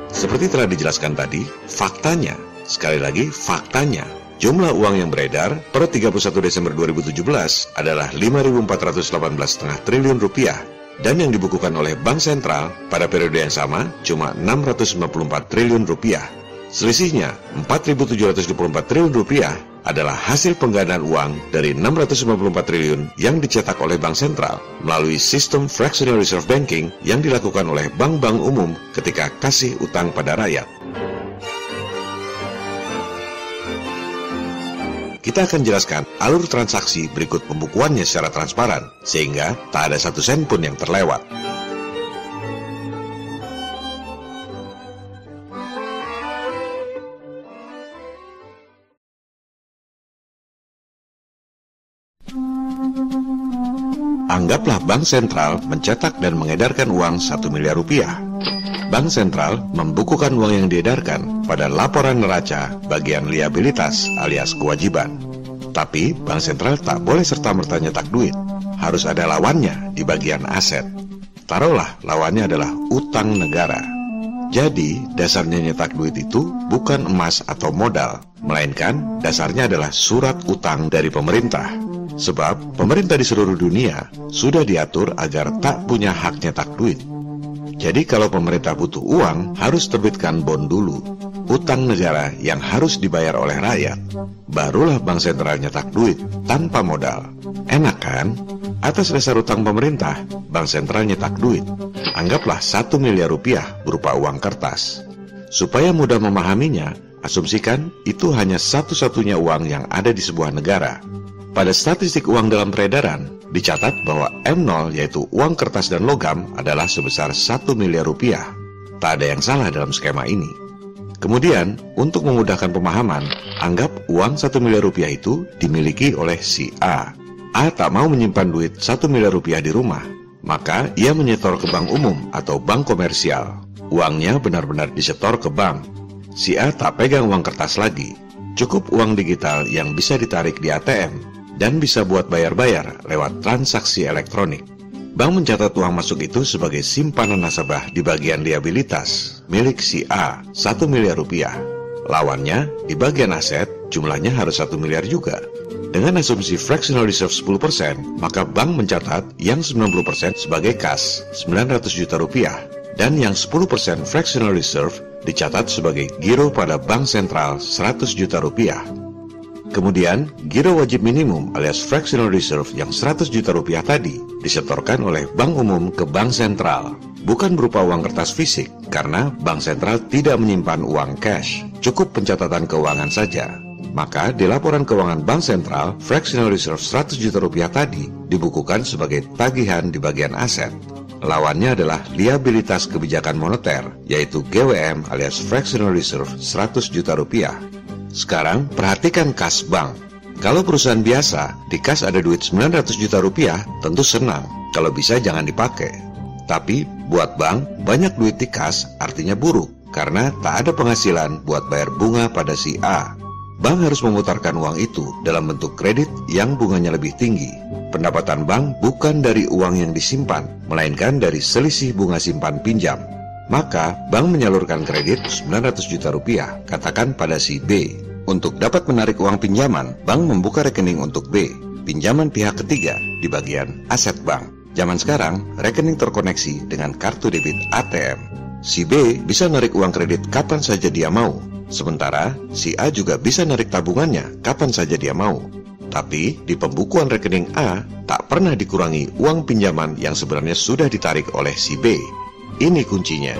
Seperti telah dijelaskan tadi, faktanya, sekali lagi faktanya, Jumlah uang yang beredar per 31 Desember 2017 adalah 5.418,5 triliun rupiah dan yang dibukukan oleh Bank Sentral pada periode yang sama cuma 694 triliun rupiah. Selisihnya 4.724 triliun rupiah adalah hasil penggandaan uang dari 694 triliun yang dicetak oleh Bank Sentral melalui sistem fractional reserve banking yang dilakukan oleh bank-bank umum ketika kasih utang pada rakyat. Kita akan jelaskan alur transaksi berikut pembukuannya secara transparan, sehingga tak ada satu sen pun yang terlewat. Anggaplah Bank Sentral mencetak dan mengedarkan uang 1 miliar rupiah. Bank Sentral membukukan uang yang diedarkan pada laporan neraca bagian liabilitas alias kewajiban. Tapi Bank Sentral tak boleh serta-merta nyetak duit. Harus ada lawannya di bagian aset. Taruhlah lawannya adalah utang negara. Jadi, dasarnya nyetak duit itu bukan emas atau modal, melainkan dasarnya adalah surat utang dari pemerintah. Sebab pemerintah di seluruh dunia sudah diatur agar tak punya hak nyetak duit. Jadi kalau pemerintah butuh uang, harus terbitkan bond dulu. Utang negara yang harus dibayar oleh rakyat. Barulah bank sentral nyetak duit tanpa modal. Enak kan? Atas dasar utang pemerintah, bank sentral nyetak duit. Anggaplah satu miliar rupiah berupa uang kertas. Supaya mudah memahaminya, asumsikan itu hanya satu-satunya uang yang ada di sebuah negara. Pada statistik uang dalam peredaran, Dicatat bahwa M0 yaitu uang kertas dan logam adalah sebesar 1 miliar rupiah. Tak ada yang salah dalam skema ini. Kemudian, untuk memudahkan pemahaman, anggap uang 1 miliar rupiah itu dimiliki oleh si A. A tak mau menyimpan duit 1 miliar rupiah di rumah, maka ia menyetor ke bank umum atau bank komersial. Uangnya benar-benar disetor ke bank. Si A tak pegang uang kertas lagi, cukup uang digital yang bisa ditarik di ATM dan bisa buat bayar-bayar lewat transaksi elektronik. Bank mencatat uang masuk itu sebagai simpanan nasabah di bagian liabilitas milik si A 1 miliar rupiah. Lawannya, di bagian aset, jumlahnya harus 1 miliar juga. Dengan asumsi fractional reserve 10%, maka bank mencatat yang 90% sebagai kas 900 juta rupiah dan yang 10% fractional reserve dicatat sebagai giro pada bank sentral 100 juta rupiah. Kemudian, giro wajib minimum alias fractional reserve yang 100 juta rupiah tadi disetorkan oleh bank umum ke bank sentral. Bukan berupa uang kertas fisik, karena bank sentral tidak menyimpan uang cash, cukup pencatatan keuangan saja. Maka di laporan keuangan bank sentral, fractional reserve 100 juta rupiah tadi dibukukan sebagai tagihan di bagian aset. Lawannya adalah liabilitas kebijakan moneter, yaitu GWM alias fractional reserve 100 juta rupiah sekarang perhatikan kas bank. Kalau perusahaan biasa, di kas ada duit 900 juta rupiah, tentu senang. Kalau bisa jangan dipakai. Tapi buat bank, banyak duit di kas artinya buruk. Karena tak ada penghasilan buat bayar bunga pada si A. Bank harus memutarkan uang itu dalam bentuk kredit yang bunganya lebih tinggi. Pendapatan bank bukan dari uang yang disimpan, melainkan dari selisih bunga simpan pinjam. Maka, bank menyalurkan kredit 900 juta rupiah, katakan pada si B. Untuk dapat menarik uang pinjaman, bank membuka rekening untuk B, pinjaman pihak ketiga di bagian aset bank. Zaman sekarang, rekening terkoneksi dengan kartu debit ATM. Si B bisa narik uang kredit kapan saja dia mau, sementara si A juga bisa narik tabungannya kapan saja dia mau. Tapi di pembukuan rekening A tak pernah dikurangi uang pinjaman yang sebenarnya sudah ditarik oleh si B. Ini kuncinya.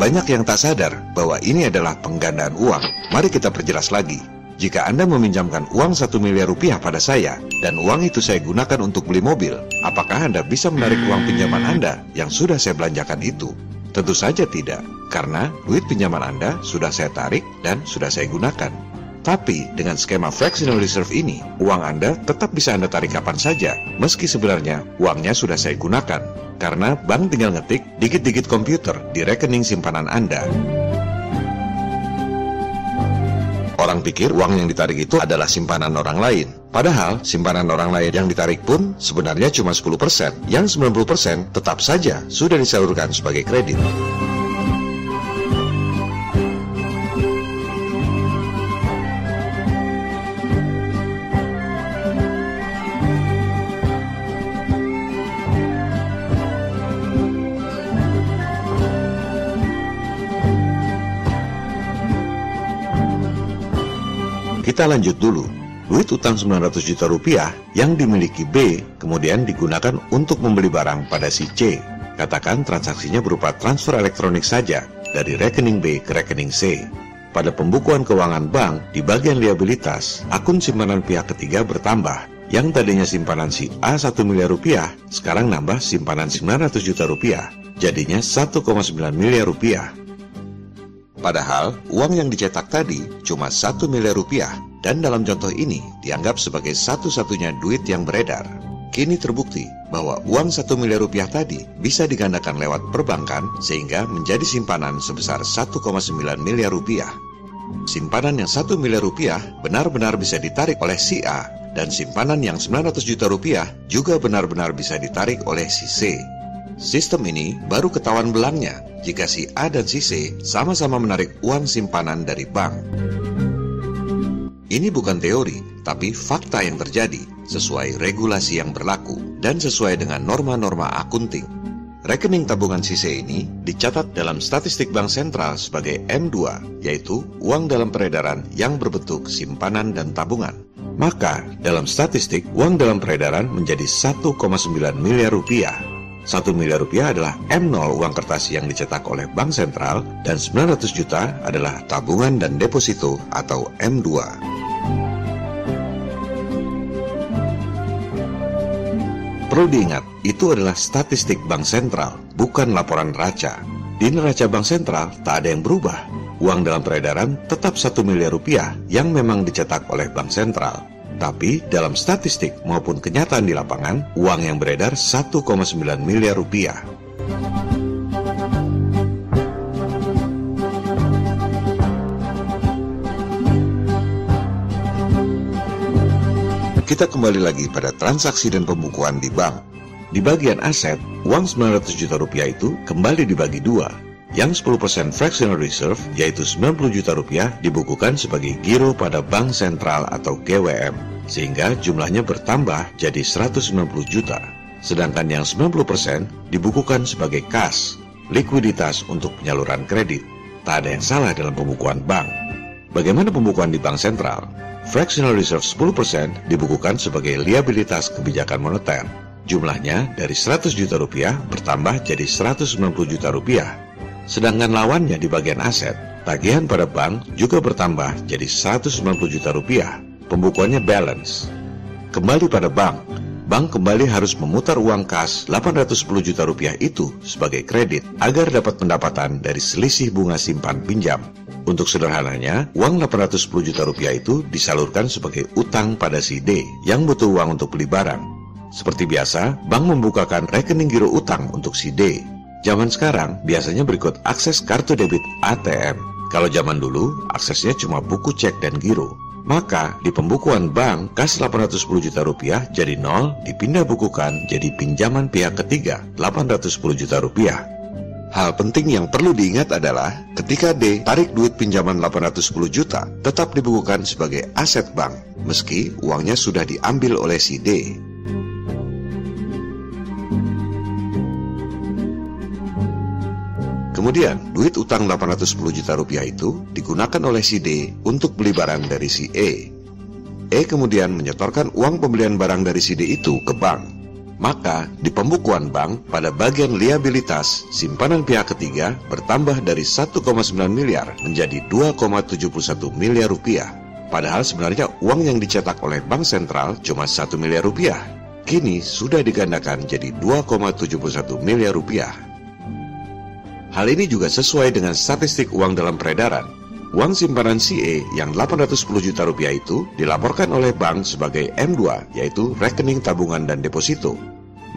Banyak yang tak sadar bahwa ini adalah penggandaan uang. Mari kita perjelas lagi. Jika Anda meminjamkan uang satu miliar rupiah pada saya, dan uang itu saya gunakan untuk beli mobil, apakah Anda bisa menarik uang pinjaman Anda yang sudah saya belanjakan itu? Tentu saja tidak, karena duit pinjaman Anda sudah saya tarik dan sudah saya gunakan. Tapi dengan skema fractional reserve ini, uang Anda tetap bisa Anda tarik kapan saja, meski sebenarnya uangnya sudah saya gunakan. Karena bank tinggal ngetik dikit-dikit komputer di rekening simpanan Anda. Orang pikir uang yang ditarik itu adalah simpanan orang lain. Padahal simpanan orang lain yang ditarik pun sebenarnya cuma 10%, yang 90% tetap saja sudah disalurkan sebagai kredit. Kita lanjut dulu. Duit utang 900 juta rupiah yang dimiliki B kemudian digunakan untuk membeli barang pada si C. Katakan transaksinya berupa transfer elektronik saja dari rekening B ke rekening C. Pada pembukuan keuangan bank, di bagian liabilitas, akun simpanan pihak ketiga bertambah. Yang tadinya simpanan si A 1 miliar rupiah, sekarang nambah simpanan 900 juta rupiah. Jadinya 1,9 miliar rupiah. Padahal uang yang dicetak tadi cuma satu miliar rupiah dan dalam contoh ini dianggap sebagai satu-satunya duit yang beredar. Kini terbukti bahwa uang satu miliar rupiah tadi bisa digandakan lewat perbankan sehingga menjadi simpanan sebesar 1,9 miliar rupiah. Simpanan yang satu miliar rupiah benar-benar bisa ditarik oleh si A dan simpanan yang 900 juta rupiah juga benar-benar bisa ditarik oleh si C. Sistem ini baru ketahuan belangnya jika si A dan si C sama-sama menarik uang simpanan dari bank. Ini bukan teori, tapi fakta yang terjadi sesuai regulasi yang berlaku dan sesuai dengan norma-norma akunting. Rekening tabungan si C ini dicatat dalam statistik bank sentral sebagai M2, yaitu uang dalam peredaran yang berbentuk simpanan dan tabungan. Maka, dalam statistik, uang dalam peredaran menjadi 1,9 miliar rupiah 1 miliar rupiah adalah M0 uang kertas yang dicetak oleh Bank Sentral dan 900 juta adalah tabungan dan deposito atau M2. Perlu diingat, itu adalah statistik Bank Sentral, bukan laporan neraca. Di neraca Bank Sentral tak ada yang berubah. Uang dalam peredaran tetap 1 miliar rupiah yang memang dicetak oleh Bank Sentral. Tapi dalam statistik maupun kenyataan di lapangan, uang yang beredar 1,9 miliar rupiah. Kita kembali lagi pada transaksi dan pembukuan di bank. Di bagian aset, uang 900 juta rupiah itu kembali dibagi dua. Yang 10% fractional reserve, yaitu 90 juta rupiah, dibukukan sebagai giro pada bank sentral atau GWM sehingga jumlahnya bertambah jadi 190 juta. Sedangkan yang 90% dibukukan sebagai kas, likuiditas untuk penyaluran kredit. Tak ada yang salah dalam pembukuan bank. Bagaimana pembukuan di bank sentral? Fractional reserve 10% dibukukan sebagai liabilitas kebijakan moneter. Jumlahnya dari 100 juta rupiah bertambah jadi 190 juta rupiah. Sedangkan lawannya di bagian aset, tagihan pada bank juga bertambah jadi 190 juta rupiah pembukuannya balance. Kembali pada bank, bank kembali harus memutar uang kas 810 juta rupiah itu sebagai kredit agar dapat pendapatan dari selisih bunga simpan pinjam. Untuk sederhananya, uang 810 juta rupiah itu disalurkan sebagai utang pada si D yang butuh uang untuk beli barang. Seperti biasa, bank membukakan rekening giro utang untuk si D. Zaman sekarang biasanya berikut akses kartu debit ATM. Kalau zaman dulu, aksesnya cuma buku cek dan giro. Maka di pembukuan bank, kas 810 juta rupiah jadi nol dipindah bukukan jadi pinjaman pihak ketiga 810 juta rupiah. Hal penting yang perlu diingat adalah ketika D tarik duit pinjaman 810 juta tetap dibukukan sebagai aset bank meski uangnya sudah diambil oleh si D. Kemudian, duit utang 810 juta rupiah itu digunakan oleh si D untuk beli barang dari si E. E kemudian menyetorkan uang pembelian barang dari si D itu ke bank. Maka, di pembukuan bank, pada bagian liabilitas, simpanan pihak ketiga bertambah dari 1,9 miliar menjadi 2,71 miliar rupiah. Padahal sebenarnya uang yang dicetak oleh bank sentral cuma 1 miliar rupiah. Kini sudah digandakan jadi 2,71 miliar rupiah. Hal ini juga sesuai dengan statistik uang dalam peredaran. Uang simpanan CA yang 810 juta rupiah itu dilaporkan oleh bank sebagai M2, yaitu rekening tabungan dan deposito.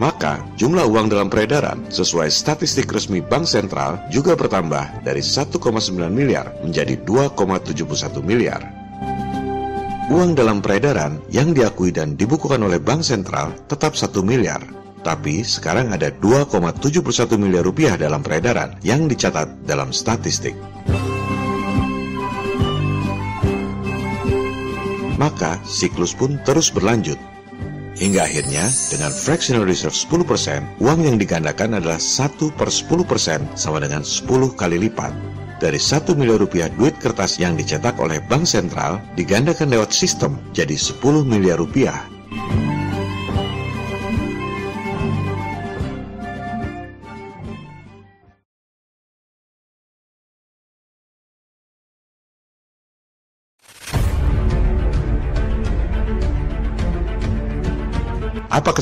Maka jumlah uang dalam peredaran sesuai statistik resmi Bank Sentral juga bertambah dari 1,9 miliar menjadi 2,71 miliar. Uang dalam peredaran yang diakui dan dibukukan oleh Bank Sentral tetap 1 miliar. Tapi sekarang ada 2,71 miliar rupiah dalam peredaran yang dicatat dalam statistik. Maka siklus pun terus berlanjut. Hingga akhirnya dengan fractional reserve 10%, uang yang digandakan adalah 1 per 10% sama dengan 10 kali lipat dari 1 miliar rupiah duit kertas yang dicetak oleh Bank Sentral digandakan lewat sistem jadi 10 miliar rupiah.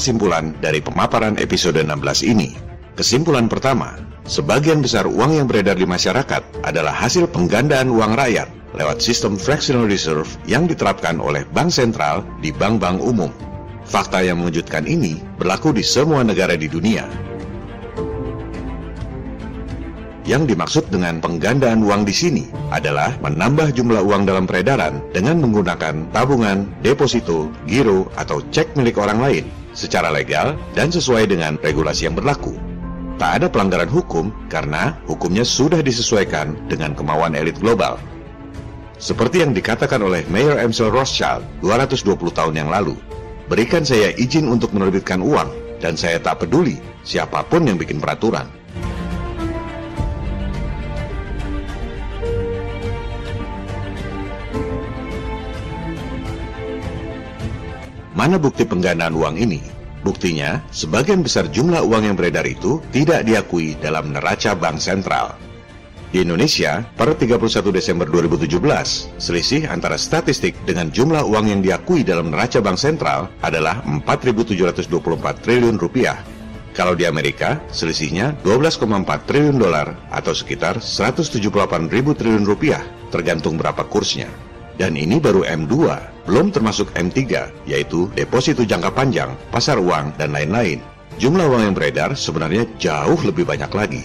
Kesimpulan dari pemaparan episode 16 ini? Kesimpulan pertama, sebagian besar uang yang beredar di masyarakat adalah hasil penggandaan uang rakyat lewat sistem fractional reserve yang diterapkan oleh bank sentral di bank-bank umum. Fakta yang mengejutkan ini berlaku di semua negara di dunia. Yang dimaksud dengan penggandaan uang di sini adalah menambah jumlah uang dalam peredaran dengan menggunakan tabungan, deposito, giro, atau cek milik orang lain secara legal dan sesuai dengan regulasi yang berlaku. Tak ada pelanggaran hukum karena hukumnya sudah disesuaikan dengan kemauan elit global. Seperti yang dikatakan oleh Mayor Amsel Rothschild 220 tahun yang lalu, berikan saya izin untuk menerbitkan uang dan saya tak peduli siapa pun yang bikin peraturan. Mana bukti penggandaan uang ini? Buktinya, sebagian besar jumlah uang yang beredar itu tidak diakui dalam neraca bank sentral. Di Indonesia, per 31 Desember 2017, selisih antara statistik dengan jumlah uang yang diakui dalam neraca bank sentral adalah 4.724 triliun rupiah. Kalau di Amerika, selisihnya 12,4 triliun dolar atau sekitar 178 ribu triliun rupiah, tergantung berapa kursnya. Dan ini baru M2, belum termasuk M3, yaitu deposito jangka panjang, pasar uang, dan lain-lain. Jumlah uang yang beredar sebenarnya jauh lebih banyak lagi.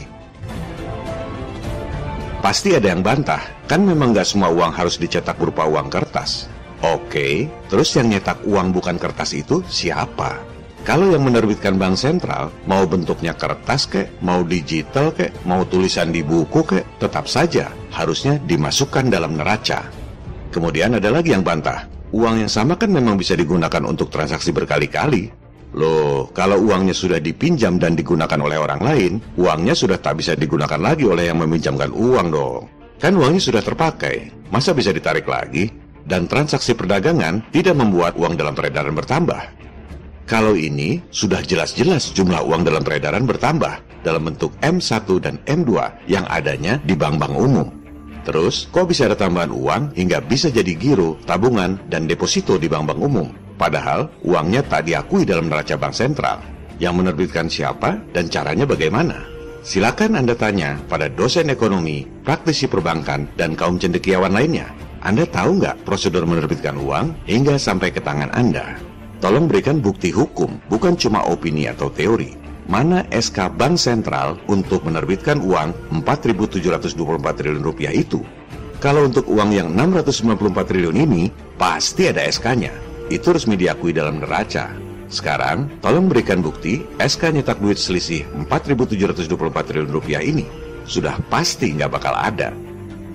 Pasti ada yang bantah, kan memang nggak semua uang harus dicetak berupa uang kertas. Oke, terus yang nyetak uang bukan kertas itu siapa? Kalau yang menerbitkan bank sentral, mau bentuknya kertas kek, mau digital kek, mau tulisan di buku kek, tetap saja harusnya dimasukkan dalam neraca. Kemudian ada lagi yang bantah, uang yang sama kan memang bisa digunakan untuk transaksi berkali-kali. Loh, kalau uangnya sudah dipinjam dan digunakan oleh orang lain, uangnya sudah tak bisa digunakan lagi oleh yang meminjamkan uang dong. Kan uangnya sudah terpakai, masa bisa ditarik lagi? Dan transaksi perdagangan tidak membuat uang dalam peredaran bertambah. Kalau ini sudah jelas-jelas jumlah uang dalam peredaran bertambah dalam bentuk M1 dan M2 yang adanya di bank-bank umum. Terus, kok bisa ada tambahan uang hingga bisa jadi giro, tabungan, dan deposito di bank-bank umum? Padahal, uangnya tak diakui dalam neraca bank sentral. Yang menerbitkan siapa dan caranya bagaimana? Silakan Anda tanya pada dosen ekonomi, praktisi perbankan, dan kaum cendekiawan lainnya. Anda tahu nggak prosedur menerbitkan uang hingga sampai ke tangan Anda? Tolong berikan bukti hukum, bukan cuma opini atau teori mana SK Bank Sentral untuk menerbitkan uang 4.724 triliun rupiah itu? Kalau untuk uang yang 694 triliun ini, pasti ada SK-nya. Itu resmi diakui dalam neraca. Sekarang, tolong berikan bukti SK nyetak duit selisih 4.724 triliun rupiah ini. Sudah pasti nggak bakal ada.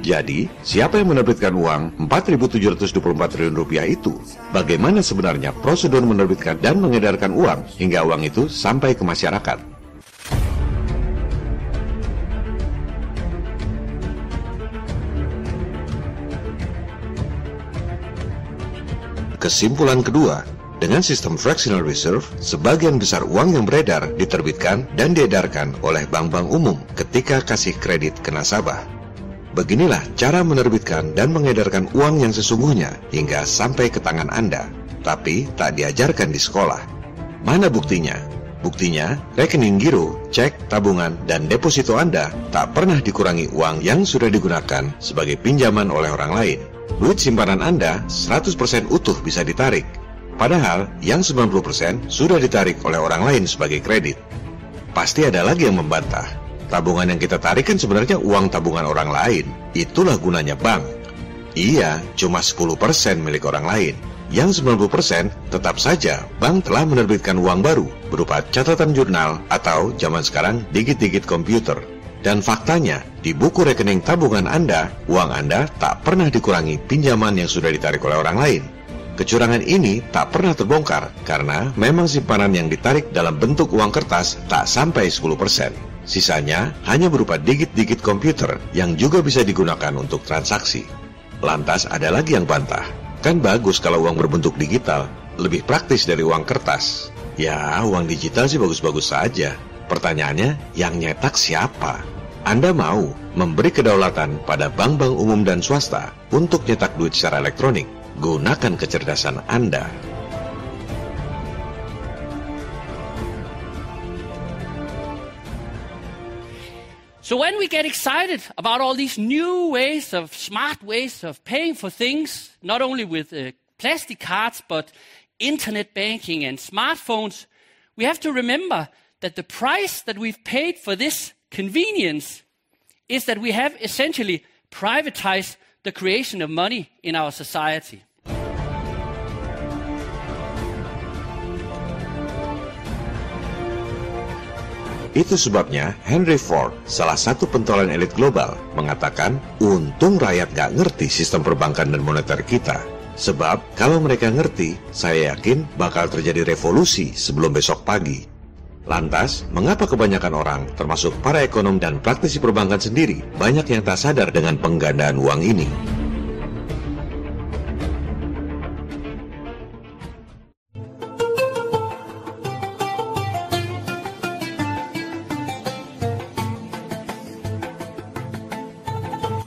Jadi, siapa yang menerbitkan uang 4.724 triliun rupiah itu? Bagaimana sebenarnya prosedur menerbitkan dan mengedarkan uang hingga uang itu sampai ke masyarakat? Kesimpulan kedua, dengan sistem fractional reserve, sebagian besar uang yang beredar diterbitkan dan diedarkan oleh bank-bank umum ketika kasih kredit ke nasabah. Beginilah cara menerbitkan dan mengedarkan uang yang sesungguhnya hingga sampai ke tangan Anda, tapi tak diajarkan di sekolah. Mana buktinya? Buktinya, rekening giro, cek, tabungan, dan deposito Anda tak pernah dikurangi uang yang sudah digunakan sebagai pinjaman oleh orang lain. Duit simpanan Anda 100% utuh bisa ditarik, padahal yang 90% sudah ditarik oleh orang lain sebagai kredit. Pasti ada lagi yang membantah. Tabungan yang kita tarik kan sebenarnya uang tabungan orang lain. Itulah gunanya bank. Iya, cuma 10% milik orang lain. Yang 90% tetap saja bank telah menerbitkan uang baru berupa catatan jurnal atau zaman sekarang digit-digit komputer. Dan faktanya, di buku rekening tabungan Anda, uang Anda tak pernah dikurangi pinjaman yang sudah ditarik oleh orang lain. Kecurangan ini tak pernah terbongkar karena memang simpanan yang ditarik dalam bentuk uang kertas tak sampai 10%. Sisanya hanya berupa digit-digit komputer yang juga bisa digunakan untuk transaksi. Lantas ada lagi yang bantah. Kan bagus kalau uang berbentuk digital, lebih praktis dari uang kertas. Ya, uang digital sih bagus-bagus saja. Pertanyaannya, yang nyetak siapa? Anda mau memberi kedaulatan pada bank-bank umum dan swasta untuk nyetak duit secara elektronik? Gunakan kecerdasan Anda. So when we get excited about all these new ways of smart ways of paying for things, not only with uh, plastic cards, but internet banking and smartphones, we have to remember that the price that we've paid for this convenience is that we have essentially privatized the creation of money in our society. Itu sebabnya Henry Ford, salah satu pentolan elit global, mengatakan untung rakyat gak ngerti sistem perbankan dan moneter kita. Sebab kalau mereka ngerti, saya yakin bakal terjadi revolusi sebelum besok pagi. Lantas, mengapa kebanyakan orang, termasuk para ekonom dan praktisi perbankan sendiri, banyak yang tak sadar dengan penggandaan uang ini?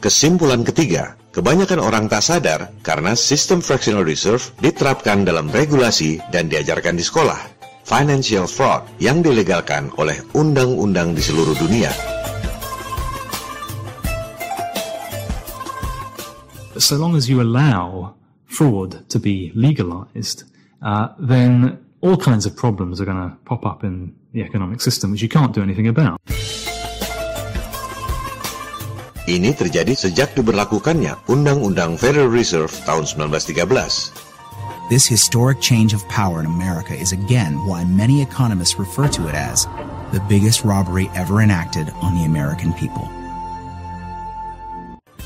Kesimpulan ketiga, kebanyakan orang tak sadar karena sistem fractional reserve diterapkan dalam regulasi dan diajarkan di sekolah. Financial fraud yang dilegalkan oleh undang-undang di seluruh dunia. So long as you allow fraud to be legalized, uh, then all kinds of problems are going to pop up in the economic system, which you can't do anything about. Ini terjadi sejak diberlakukannya Undang-Undang Federal Reserve tahun 1913. This historic change of power in America is again why many economists refer to it as the biggest robbery ever enacted on the American people.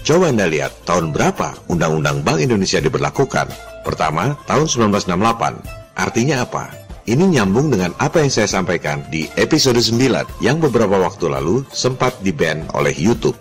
Coba Anda lihat tahun berapa Undang-Undang Bank Indonesia diberlakukan. Pertama, tahun 1968. Artinya apa? Ini nyambung dengan apa yang saya sampaikan di episode 9 yang beberapa waktu lalu sempat di-ban oleh YouTube.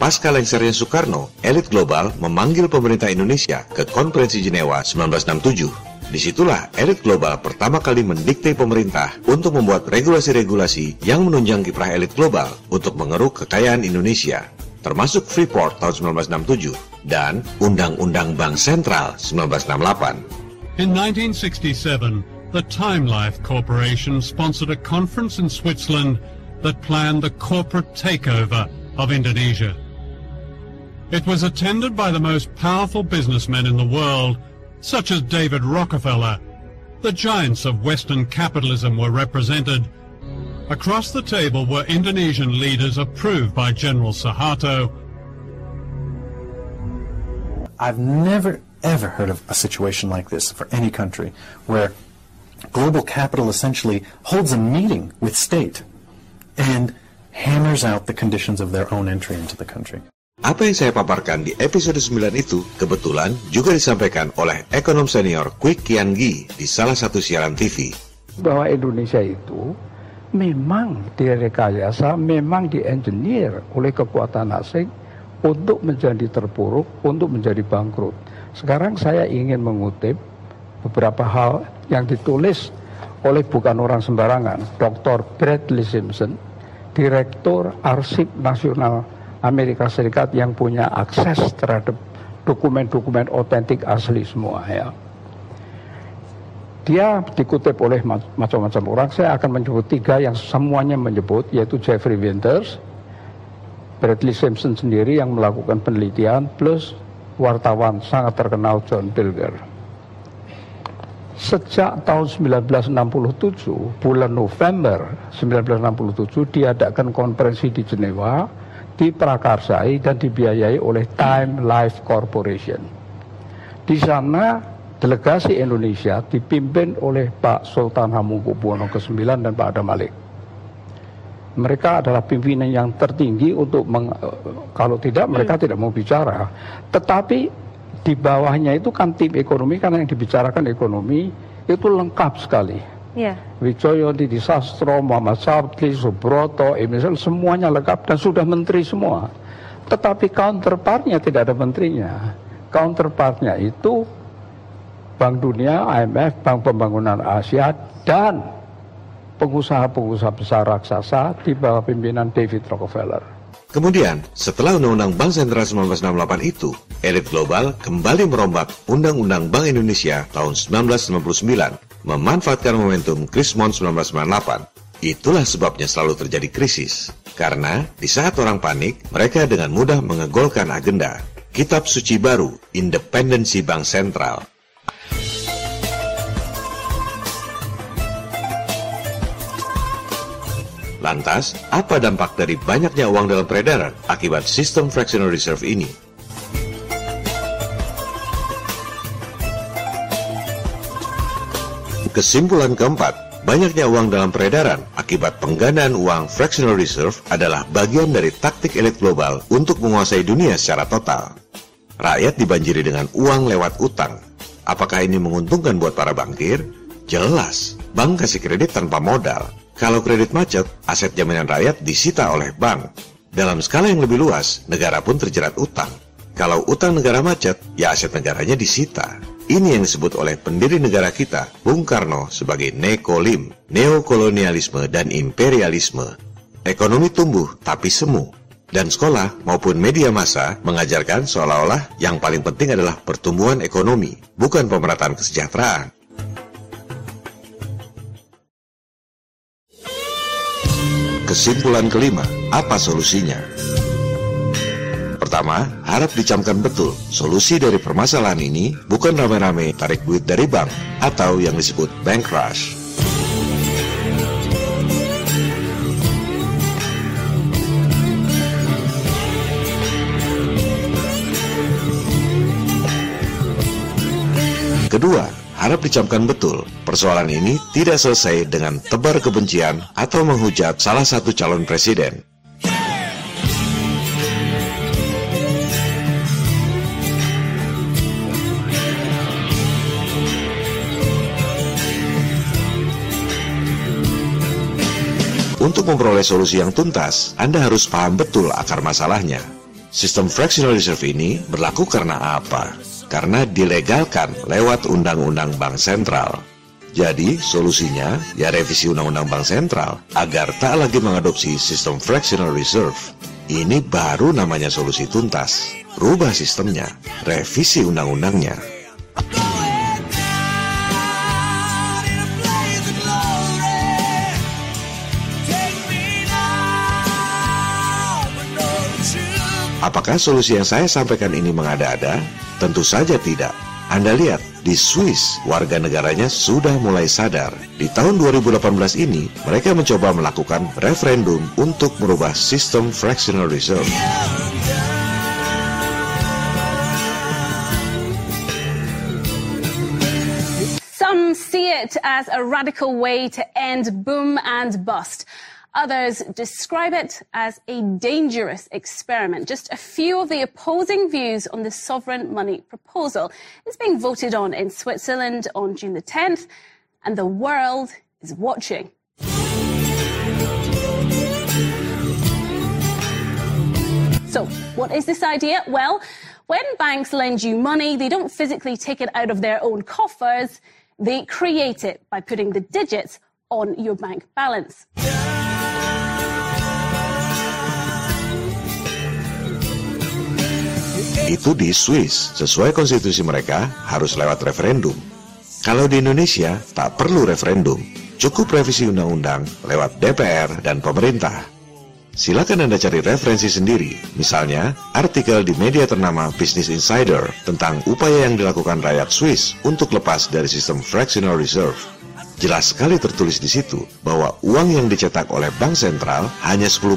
Pasca lengsernya Soekarno, elit global memanggil pemerintah Indonesia ke Konferensi Jenewa 1967. Di situlah elit global pertama kali mendikte pemerintah untuk membuat regulasi-regulasi yang menunjang kiprah elit global untuk mengeruk kekayaan Indonesia, termasuk Freeport tahun 1967 dan Undang-Undang Bank Sentral 1968. In 1967, the Time Life Corporation sponsored a conference in Switzerland that planned the corporate takeover of Indonesia. It was attended by the most powerful businessmen in the world, such as David Rockefeller. The giants of Western capitalism were represented. Across the table were Indonesian leaders approved by General Suharto. I've never, ever heard of a situation like this for any country, where global capital essentially holds a meeting with state and hammers out the conditions of their own entry into the country. Apa yang saya paparkan di episode 9 itu kebetulan juga disampaikan oleh ekonom senior Kwik Kian Gi di salah satu siaran TV. Bahwa Indonesia itu memang direkayasa, memang diengineer oleh kekuatan asing untuk menjadi terpuruk, untuk menjadi bangkrut. Sekarang saya ingin mengutip beberapa hal yang ditulis oleh bukan orang sembarangan, Dr. Bradley Simpson, Direktur Arsip Nasional Amerika Serikat yang punya akses terhadap dokumen-dokumen otentik asli semua ya. Dia dikutip oleh macam-macam orang. Saya akan menyebut tiga yang semuanya menyebut, yaitu Jeffrey Winters, Bradley Simpson sendiri yang melakukan penelitian, plus wartawan sangat terkenal John Pilger. Sejak tahun 1967, bulan November 1967 diadakan konferensi di Jenewa, diprakarsai dan dibiayai oleh Time Life Corporation. Di sana delegasi Indonesia dipimpin oleh Pak Sultan Hamengkubuwono ke-9 dan Pak Adam Malik. Mereka adalah pimpinan yang tertinggi untuk meng, kalau tidak mereka hmm. tidak mau bicara. Tetapi di bawahnya itu kan tim ekonomi karena yang dibicarakan ekonomi itu lengkap sekali. Yeah. Wijoyo, Didi Sastro, Muhammad Sabti, Subroto, Emisal, semuanya lengkap dan sudah menteri semua. Tetapi counterpartnya tidak ada menterinya. Counterpartnya itu Bank Dunia, IMF, Bank Pembangunan Asia, dan pengusaha-pengusaha besar raksasa di bawah pimpinan David Rockefeller. Kemudian, setelah Undang-Undang Bank Sentral 1968 itu, elit global kembali merombak Undang-Undang Bank Indonesia tahun 1999, memanfaatkan momentum Krismon 1998. Itulah sebabnya selalu terjadi krisis. Karena di saat orang panik, mereka dengan mudah mengegolkan agenda. Kitab suci baru, Independensi Bank Sentral, Lantas, apa dampak dari banyaknya uang dalam peredaran akibat sistem fractional reserve ini? Kesimpulan keempat, banyaknya uang dalam peredaran akibat penggandaan uang fractional reserve adalah bagian dari taktik elit global untuk menguasai dunia secara total. Rakyat dibanjiri dengan uang lewat utang. Apakah ini menguntungkan buat para bankir? Jelas, bank kasih kredit tanpa modal, kalau kredit macet, aset jaminan rakyat disita oleh bank. Dalam skala yang lebih luas, negara pun terjerat utang. Kalau utang negara macet, ya aset negaranya disita. Ini yang disebut oleh pendiri negara kita, Bung Karno, sebagai nekolim, neokolonialisme dan imperialisme. Ekonomi tumbuh tapi semu. Dan sekolah maupun media massa mengajarkan seolah-olah yang paling penting adalah pertumbuhan ekonomi, bukan pemerataan kesejahteraan. Kesimpulan kelima, apa solusinya? Pertama, harap dicamkan betul, solusi dari permasalahan ini bukan rame-rame tarik duit dari bank atau yang disebut bank rush. Kedua, harap dicamkan betul, persoalan ini tidak selesai dengan tebar kebencian atau menghujat salah satu calon presiden. Untuk memperoleh solusi yang tuntas, Anda harus paham betul akar masalahnya. Sistem fractional reserve ini berlaku karena apa? karena dilegalkan lewat Undang-Undang Bank Sentral. Jadi solusinya ya revisi Undang-Undang Bank Sentral agar tak lagi mengadopsi sistem fractional reserve. Ini baru namanya solusi tuntas. Rubah sistemnya, revisi undang-undangnya. Apakah solusi yang saya sampaikan ini mengada-ada? Tentu saja tidak. Anda lihat, di Swiss, warga negaranya sudah mulai sadar. Di tahun 2018 ini, mereka mencoba melakukan referendum untuk merubah sistem fractional reserve. Some see it as a radical way to end boom and bust. Others describe it as a dangerous experiment. Just a few of the opposing views on the sovereign money proposal is being voted on in Switzerland on June the 10th, and the world is watching. So, what is this idea? Well, when banks lend you money, they don't physically take it out of their own coffers, they create it by putting the digits on your bank balance. Itu di Swiss, sesuai konstitusi mereka harus lewat referendum. Kalau di Indonesia, tak perlu referendum, cukup revisi undang-undang lewat DPR dan pemerintah. Silakan Anda cari referensi sendiri, misalnya artikel di media ternama Business Insider tentang upaya yang dilakukan rakyat Swiss untuk lepas dari sistem fractional reserve. Jelas sekali tertulis di situ bahwa uang yang dicetak oleh bank sentral hanya 10%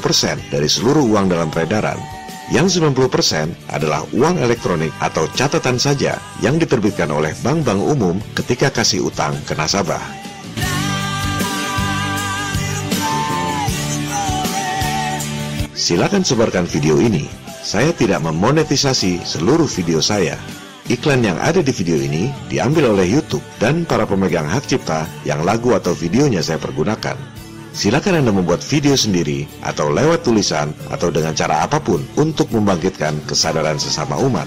dari seluruh uang dalam peredaran. Yang 90% adalah uang elektronik atau catatan saja yang diterbitkan oleh bank-bank umum ketika kasih utang ke nasabah. Silakan sebarkan video ini. Saya tidak memonetisasi seluruh video saya. Iklan yang ada di video ini diambil oleh YouTube dan para pemegang hak cipta yang lagu atau videonya saya pergunakan. Silakan Anda membuat video sendiri atau lewat tulisan atau dengan cara apa pun untuk membangkitkan kesadaran sesama umat.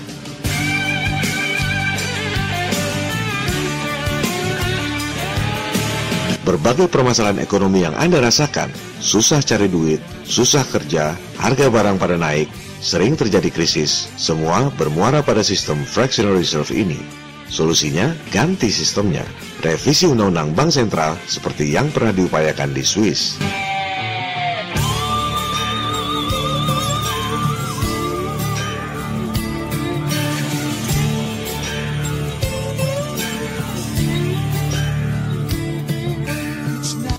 Berbagai permasalahan ekonomi yang Anda rasakan, susah cari duit, susah kerja, harga barang pada naik, sering terjadi krisis, semua bermuara pada sistem fractional reserve ini. Solusinya, ganti sistemnya. Revisi Undang-Undang Bank Sentral seperti yang pernah diupayakan di Swiss.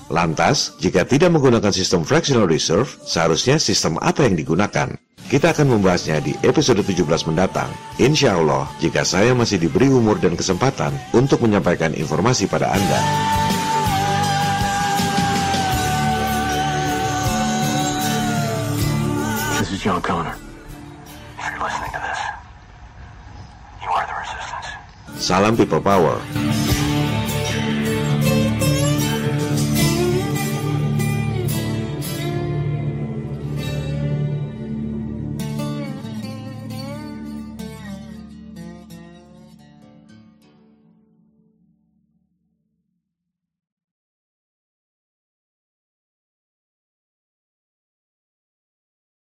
Lantas, jika tidak menggunakan sistem fractional reserve, seharusnya sistem apa yang digunakan? Kita akan membahasnya di episode 17 mendatang. Insya Allah, jika saya masih diberi umur dan kesempatan untuk menyampaikan informasi pada Anda. This is John Connor. If you're listening to this, you are the resistance. Salam People Power.